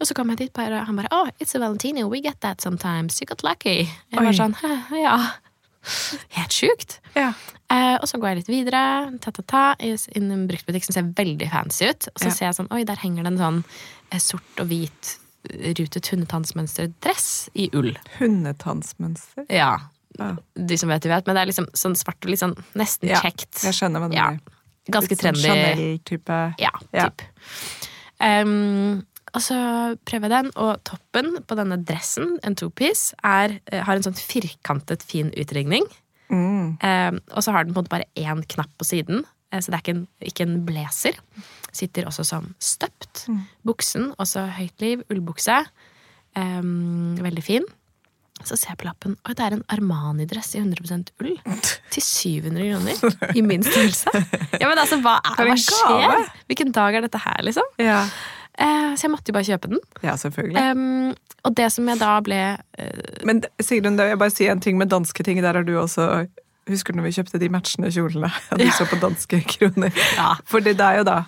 og så kom jeg dit, bare, og han bare, oh, it's a Valentino, we get that sometimes, you got lucky. Jeg Oi. var sånn, ja. Helt sjukt. Ja. Eh, og så går jeg litt videre, ta-ta-ta, inn i en bruktbutikk som ser veldig fancy ut. Og så Ja. ser jeg sånn, oi, der henger det en sånn eh, sort og hvit eh, rutet hundetannsmønsterdress i ull. Hundetannsmønster. Ja. Ja. De som vet, de vet. Men det er liksom sånn svart og litt sånn nesten kjekt. Jeg skjønner hva du mener. Ganske Litt sånn trendy. Chanel-type. Ja, Ja. typ. Um, og så prøver jeg den, og toppen på denne dressen, en two-piece, er, eh, har en sånn firkantet, fin utringning. Mm. Um, og så har den på en måte bare én knapp på siden, eh, så det er ikke en, ikke en blazer. Sitter også som støpt. Buksen, også høyt liv, ullbukse. Um, veldig fin. Så ser jeg på lappen, og det er en Armani-dress i 100% ull. Til 700 kroner. I min størrelse. Ja, men altså, hva, er, hva skjer? Hvilken dag er dette her, liksom? Ja. Eh, så jeg måtte jo bare kjøpe den. ja, selvfølgelig. Um, og det som jeg da ble eh, Men Sigrun, jeg bare si en ting med danske ting. Der har du også Husker du når vi kjøpte de matchende kjolene? Og de så på danske kroner. Ja. For det er jo da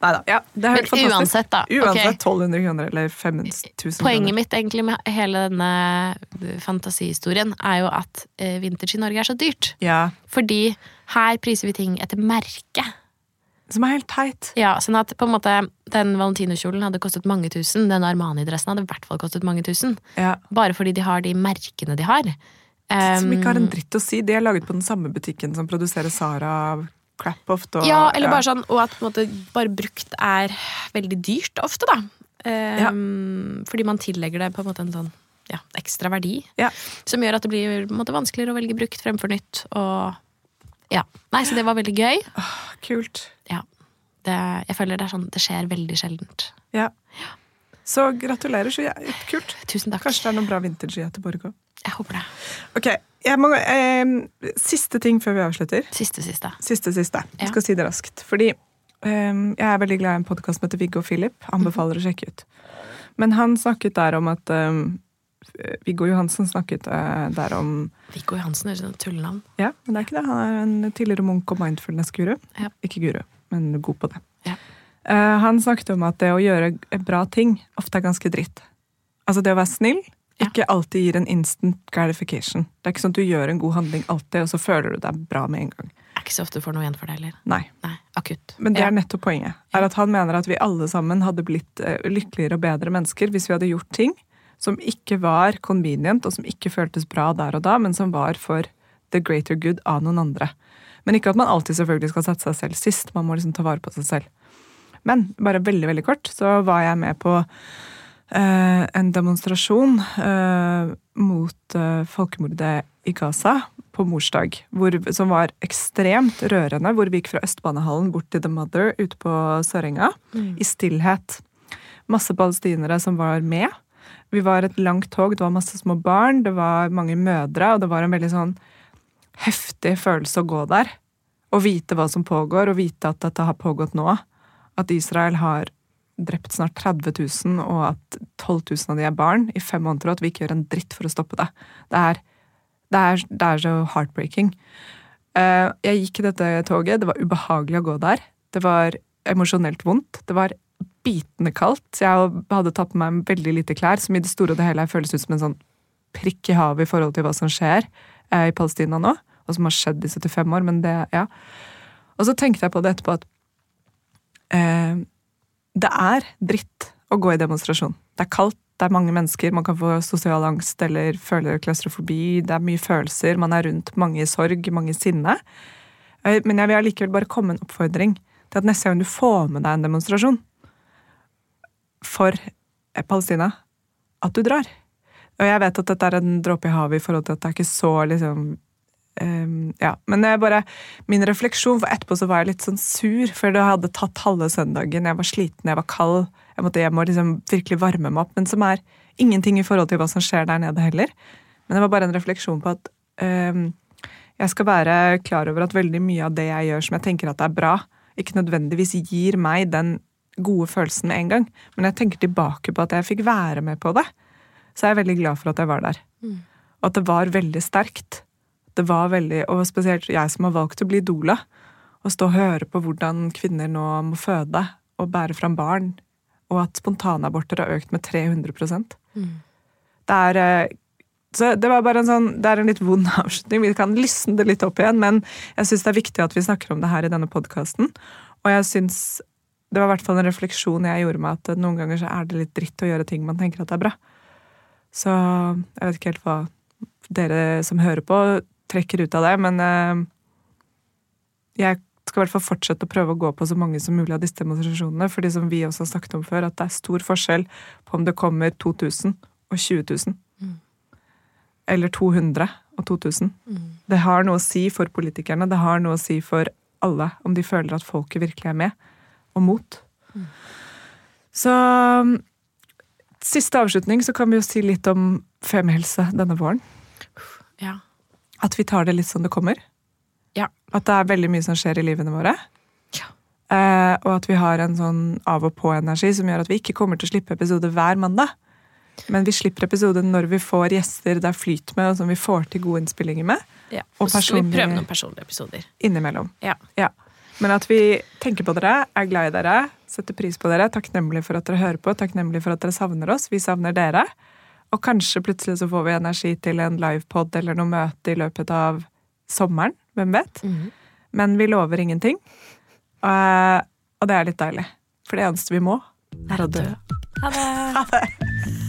Nei da. Ja, det er Men fantastisk. uansett, da. Uansett okay. 1200 kroner eller 5000 Poenget mitt egentlig med hele denne fantasihistorien er jo at eh, vintage i Norge er så dyrt. Ja, Fordi her priser vi ting etter merke. Som er helt teit. Ja, sånn at på en måte Den Valentino-kjolen hadde kostet mange tusen. Den Armani-dressen hadde i hvert fall kostet mange tusen. Ja. Bare fordi de har de merkene de har. Som ikke har Um, en dritt å si. De er laget på den samme butikken som produserer Sara Crap-Oft. og- Ja, eller bare sånn, og at på en måte, bare brukt er veldig dyrt ofte, da. Um, Fordi man tillegger det på en måte en sånn ja, ekstra verdi. Ja. Som gjør at det blir på en måte, vanskeligere å velge brukt fremfor nytt. Og ja. Nei, så det var veldig gøy. Kult. Ja. Det, jeg føler det er sånn, det skjer veldig sjeldent. Ja. Så gratulerer. Så kult. Tusen takk. Kanskje det er noe bra vintage i Göteborg òg. Jeg håper det. Ok, jeg må, eh, Siste ting før vi avslutter. Siste, siste. Siste, siste. Jeg Ja. skal si det raskt. Fordi eh, jeg er veldig glad i en podkast som heter Viggo og Philip. Anbefaler å sjekke ut. Men han snakket der om at eh, Viggo Johansen snakket eh, der om Viggo Johansen er som et tullenavn. Ja, men det er ikke det. Han er en tidligere munk og mindfulness-guru. Ja. Ikke guru, men god på det. Ja. Eh, han snakket om at det å gjøre bra ting ofte er ganske dritt. Altså det å være snill ikke alltid gir en instant gratification. Det er ikke sånn at du gjør en god handling alltid, og så føler du deg bra med en gang. Er ikke så ofte du får noe igjen for det heller. Nei. Nei, akutt. Men det er nettopp poenget. Er at Han mener at vi alle sammen hadde blitt eh, lykkeligere og bedre mennesker hvis vi hadde gjort ting som ikke var convenient, og som ikke føltes bra der og da, men som var for the greater good av noen andre. Men ikke at man alltid selvfølgelig skal sette seg selv sist. Man må liksom ta vare på seg selv. Men bare veldig, veldig kort, så var jeg med på eh, en demonstrasjon eh, mot eh, folkemordet i Gaza på morsdag, hvor, som var ekstremt rørende, hvor vi gikk fra Østbanehallen bort til The Mother ute på Sørenga, i stillhet. Masse palestinere som var med. Vi var et langt tog, det var masse små barn, det var mange mødre, og det var en veldig sånn heftig følelse å gå der. Og vite hva som pågår, og vite at dette har pågått nå. At Israel har drept snart 30 000, og at 12 000 av de er barn i fem måneder, og at vi ikke gjør en dritt for å stoppe det. Det er, det er, det er så heartbreaking. Eh, Jeg gikk i dette toget, det var ubehagelig å gå der. Det var emosjonelt vondt. Det var bitende kaldt. Jeg hadde tatt på meg veldig lite klær, som i det store og det hele føles ut som en sånn prikk i havet i forhold til hva som skjer eh, i Palestina nå, og som har skjedd i 75 år, men det, ja. Og så tenkte jeg på det etterpå at eh, det er dritt å gå i demonstrasjon. Det er kaldt, det er mange mennesker, man kan få sosial angst eller føle klaustrofobi, det er mye følelser, man er rundt mange i sorg, mange i sinne. Eh, Men jeg vil allikevel bare komme med en oppfordring til at neste gang du får med deg en demonstrasjon for eh, Palestina, at du drar. Og jeg vet at dette er en dråpe i havet i forhold til at det er ikke så liksom um, Ja. Men det er bare min refleksjon, for etterpå så var jeg litt sånn sur, for det hadde tatt halve søndagen. Jeg var sliten, jeg var kald. Jeg måtte hjem og liksom virkelig varme meg opp. Men som er ingenting i forhold til hva som skjer der nede heller. Men det var bare en refleksjon på at um, jeg skal være klar over at veldig mye av det jeg gjør som jeg tenker at er bra, ikke nødvendigvis gir meg den gode følelsen med en gang. Men jeg tenker tilbake på at jeg fikk være med på det. Så jeg er veldig glad for at jeg var der. Og at det var veldig sterkt. Det var veldig, Og spesielt jeg som har valgt å bli doula. Å stå og høre på hvordan kvinner nå må føde og bære fram barn. Og at spontanaborter har økt med 300 mm. Det er eh, så det var bare en sånn, det er en litt vond avslutning. Vi kan lysne det litt opp igjen, men jeg syns det er viktig at vi snakker om det her i denne podkasten. Og jeg syns Det var i hvert fall en refleksjon jeg gjorde med at noen ganger så er det litt dritt å gjøre ting man tenker at er bra. Så jeg vet ikke helt hva dere som hører på, trekker ut av det, men eh, jeg skal i hvert fall fortsette å prøve å gå på så mange som mulig av disse demonstrasjonene, fordi som vi også har snakket om før, at det er stor forskjell på om det kommer 2000 og 20 000 eller 200 og 2000. Det har noe å si for politikerne, det har noe å si for alle, om de føler at folket virkelig er med, og mot. Så Siste avslutning så kan vi jo si litt om femihelse denne våren. Ja. At vi tar det litt som det kommer. Ja. At det er veldig mye som skjer i livene våre. Ja. Eh, og at vi har en sånn av og på-energi som gjør at vi ikke kommer til å slippe episode hver mandag. Men vi slipper episode når vi får gjester det er flyt med, og som vi får til gode innspillinger med. ja. Og Og så skal vi prøve noen personlige episoder. Innimellom. Ja. Ja. Men at vi tenker på dere, er glad i dere, setter pris på dere, takknemlig for at dere hører på, takknemlig for at dere savner oss. Vi savner dere. Og kanskje plutselig så får vi energi til en livepod eller noe møte i løpet av sommeren. Hvem vet? Men vi lover ingenting. Og, og det er litt deilig. For det eneste vi må, er å dø. Ha det!